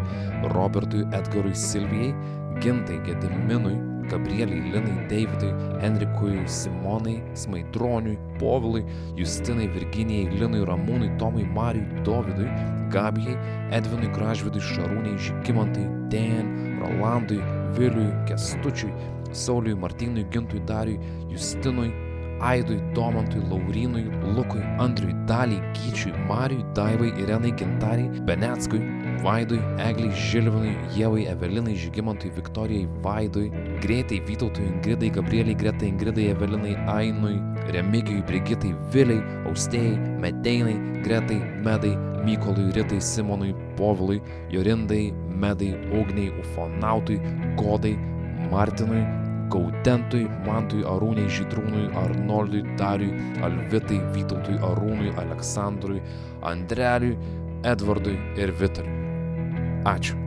Robertui, Edgarui, Silvijai, Gintai, Gediminui, Gabrieliai, Linai, Davidui, Henrikui, Simonai, Smaidroniui, Povilui, Justinai, Virginijai, Linui, Ramūnui, Tomui, Marijui, Dovydui, Gabijai, Edvinui, Gražvidui, Šarūnai, Žygimantai, Dan, Rolandui, Viliui, Kestučiui, Sauliui, Martynui, Gintui, Dariui, Justinui, Aidui, Domantui, Laurinui, Lukui, Andriui, Daliai, Kyčiui, Marijui, Daivai, Irenai, Gintariai, Beneckui, Vaidui, Egliai, Žilvinui, Jėvai, Evelinai, Žygimantui, Viktorijai, Vaidui, Greitai, Vytautui, Ingridai, Gabrieliai, Gretai, Ingridai, Evelinai, Ainui, Remigijui, Brigitai, Viliai, Austėjai, Medeinai, Gretai, Medai, Mykolui, Ritai, Simonui, Povilui, Jorindai, Medai, Ugniai, Ufonautui, Godai, Martinui, Gaudentui, Mantui, Arūnai, Žydrūnui, Arnoldui, Dariui, Alvitai, Vytautui, Arūnui, Aleksandrui, Andreliui, Edvardui ir Vitaliui. Ačiū.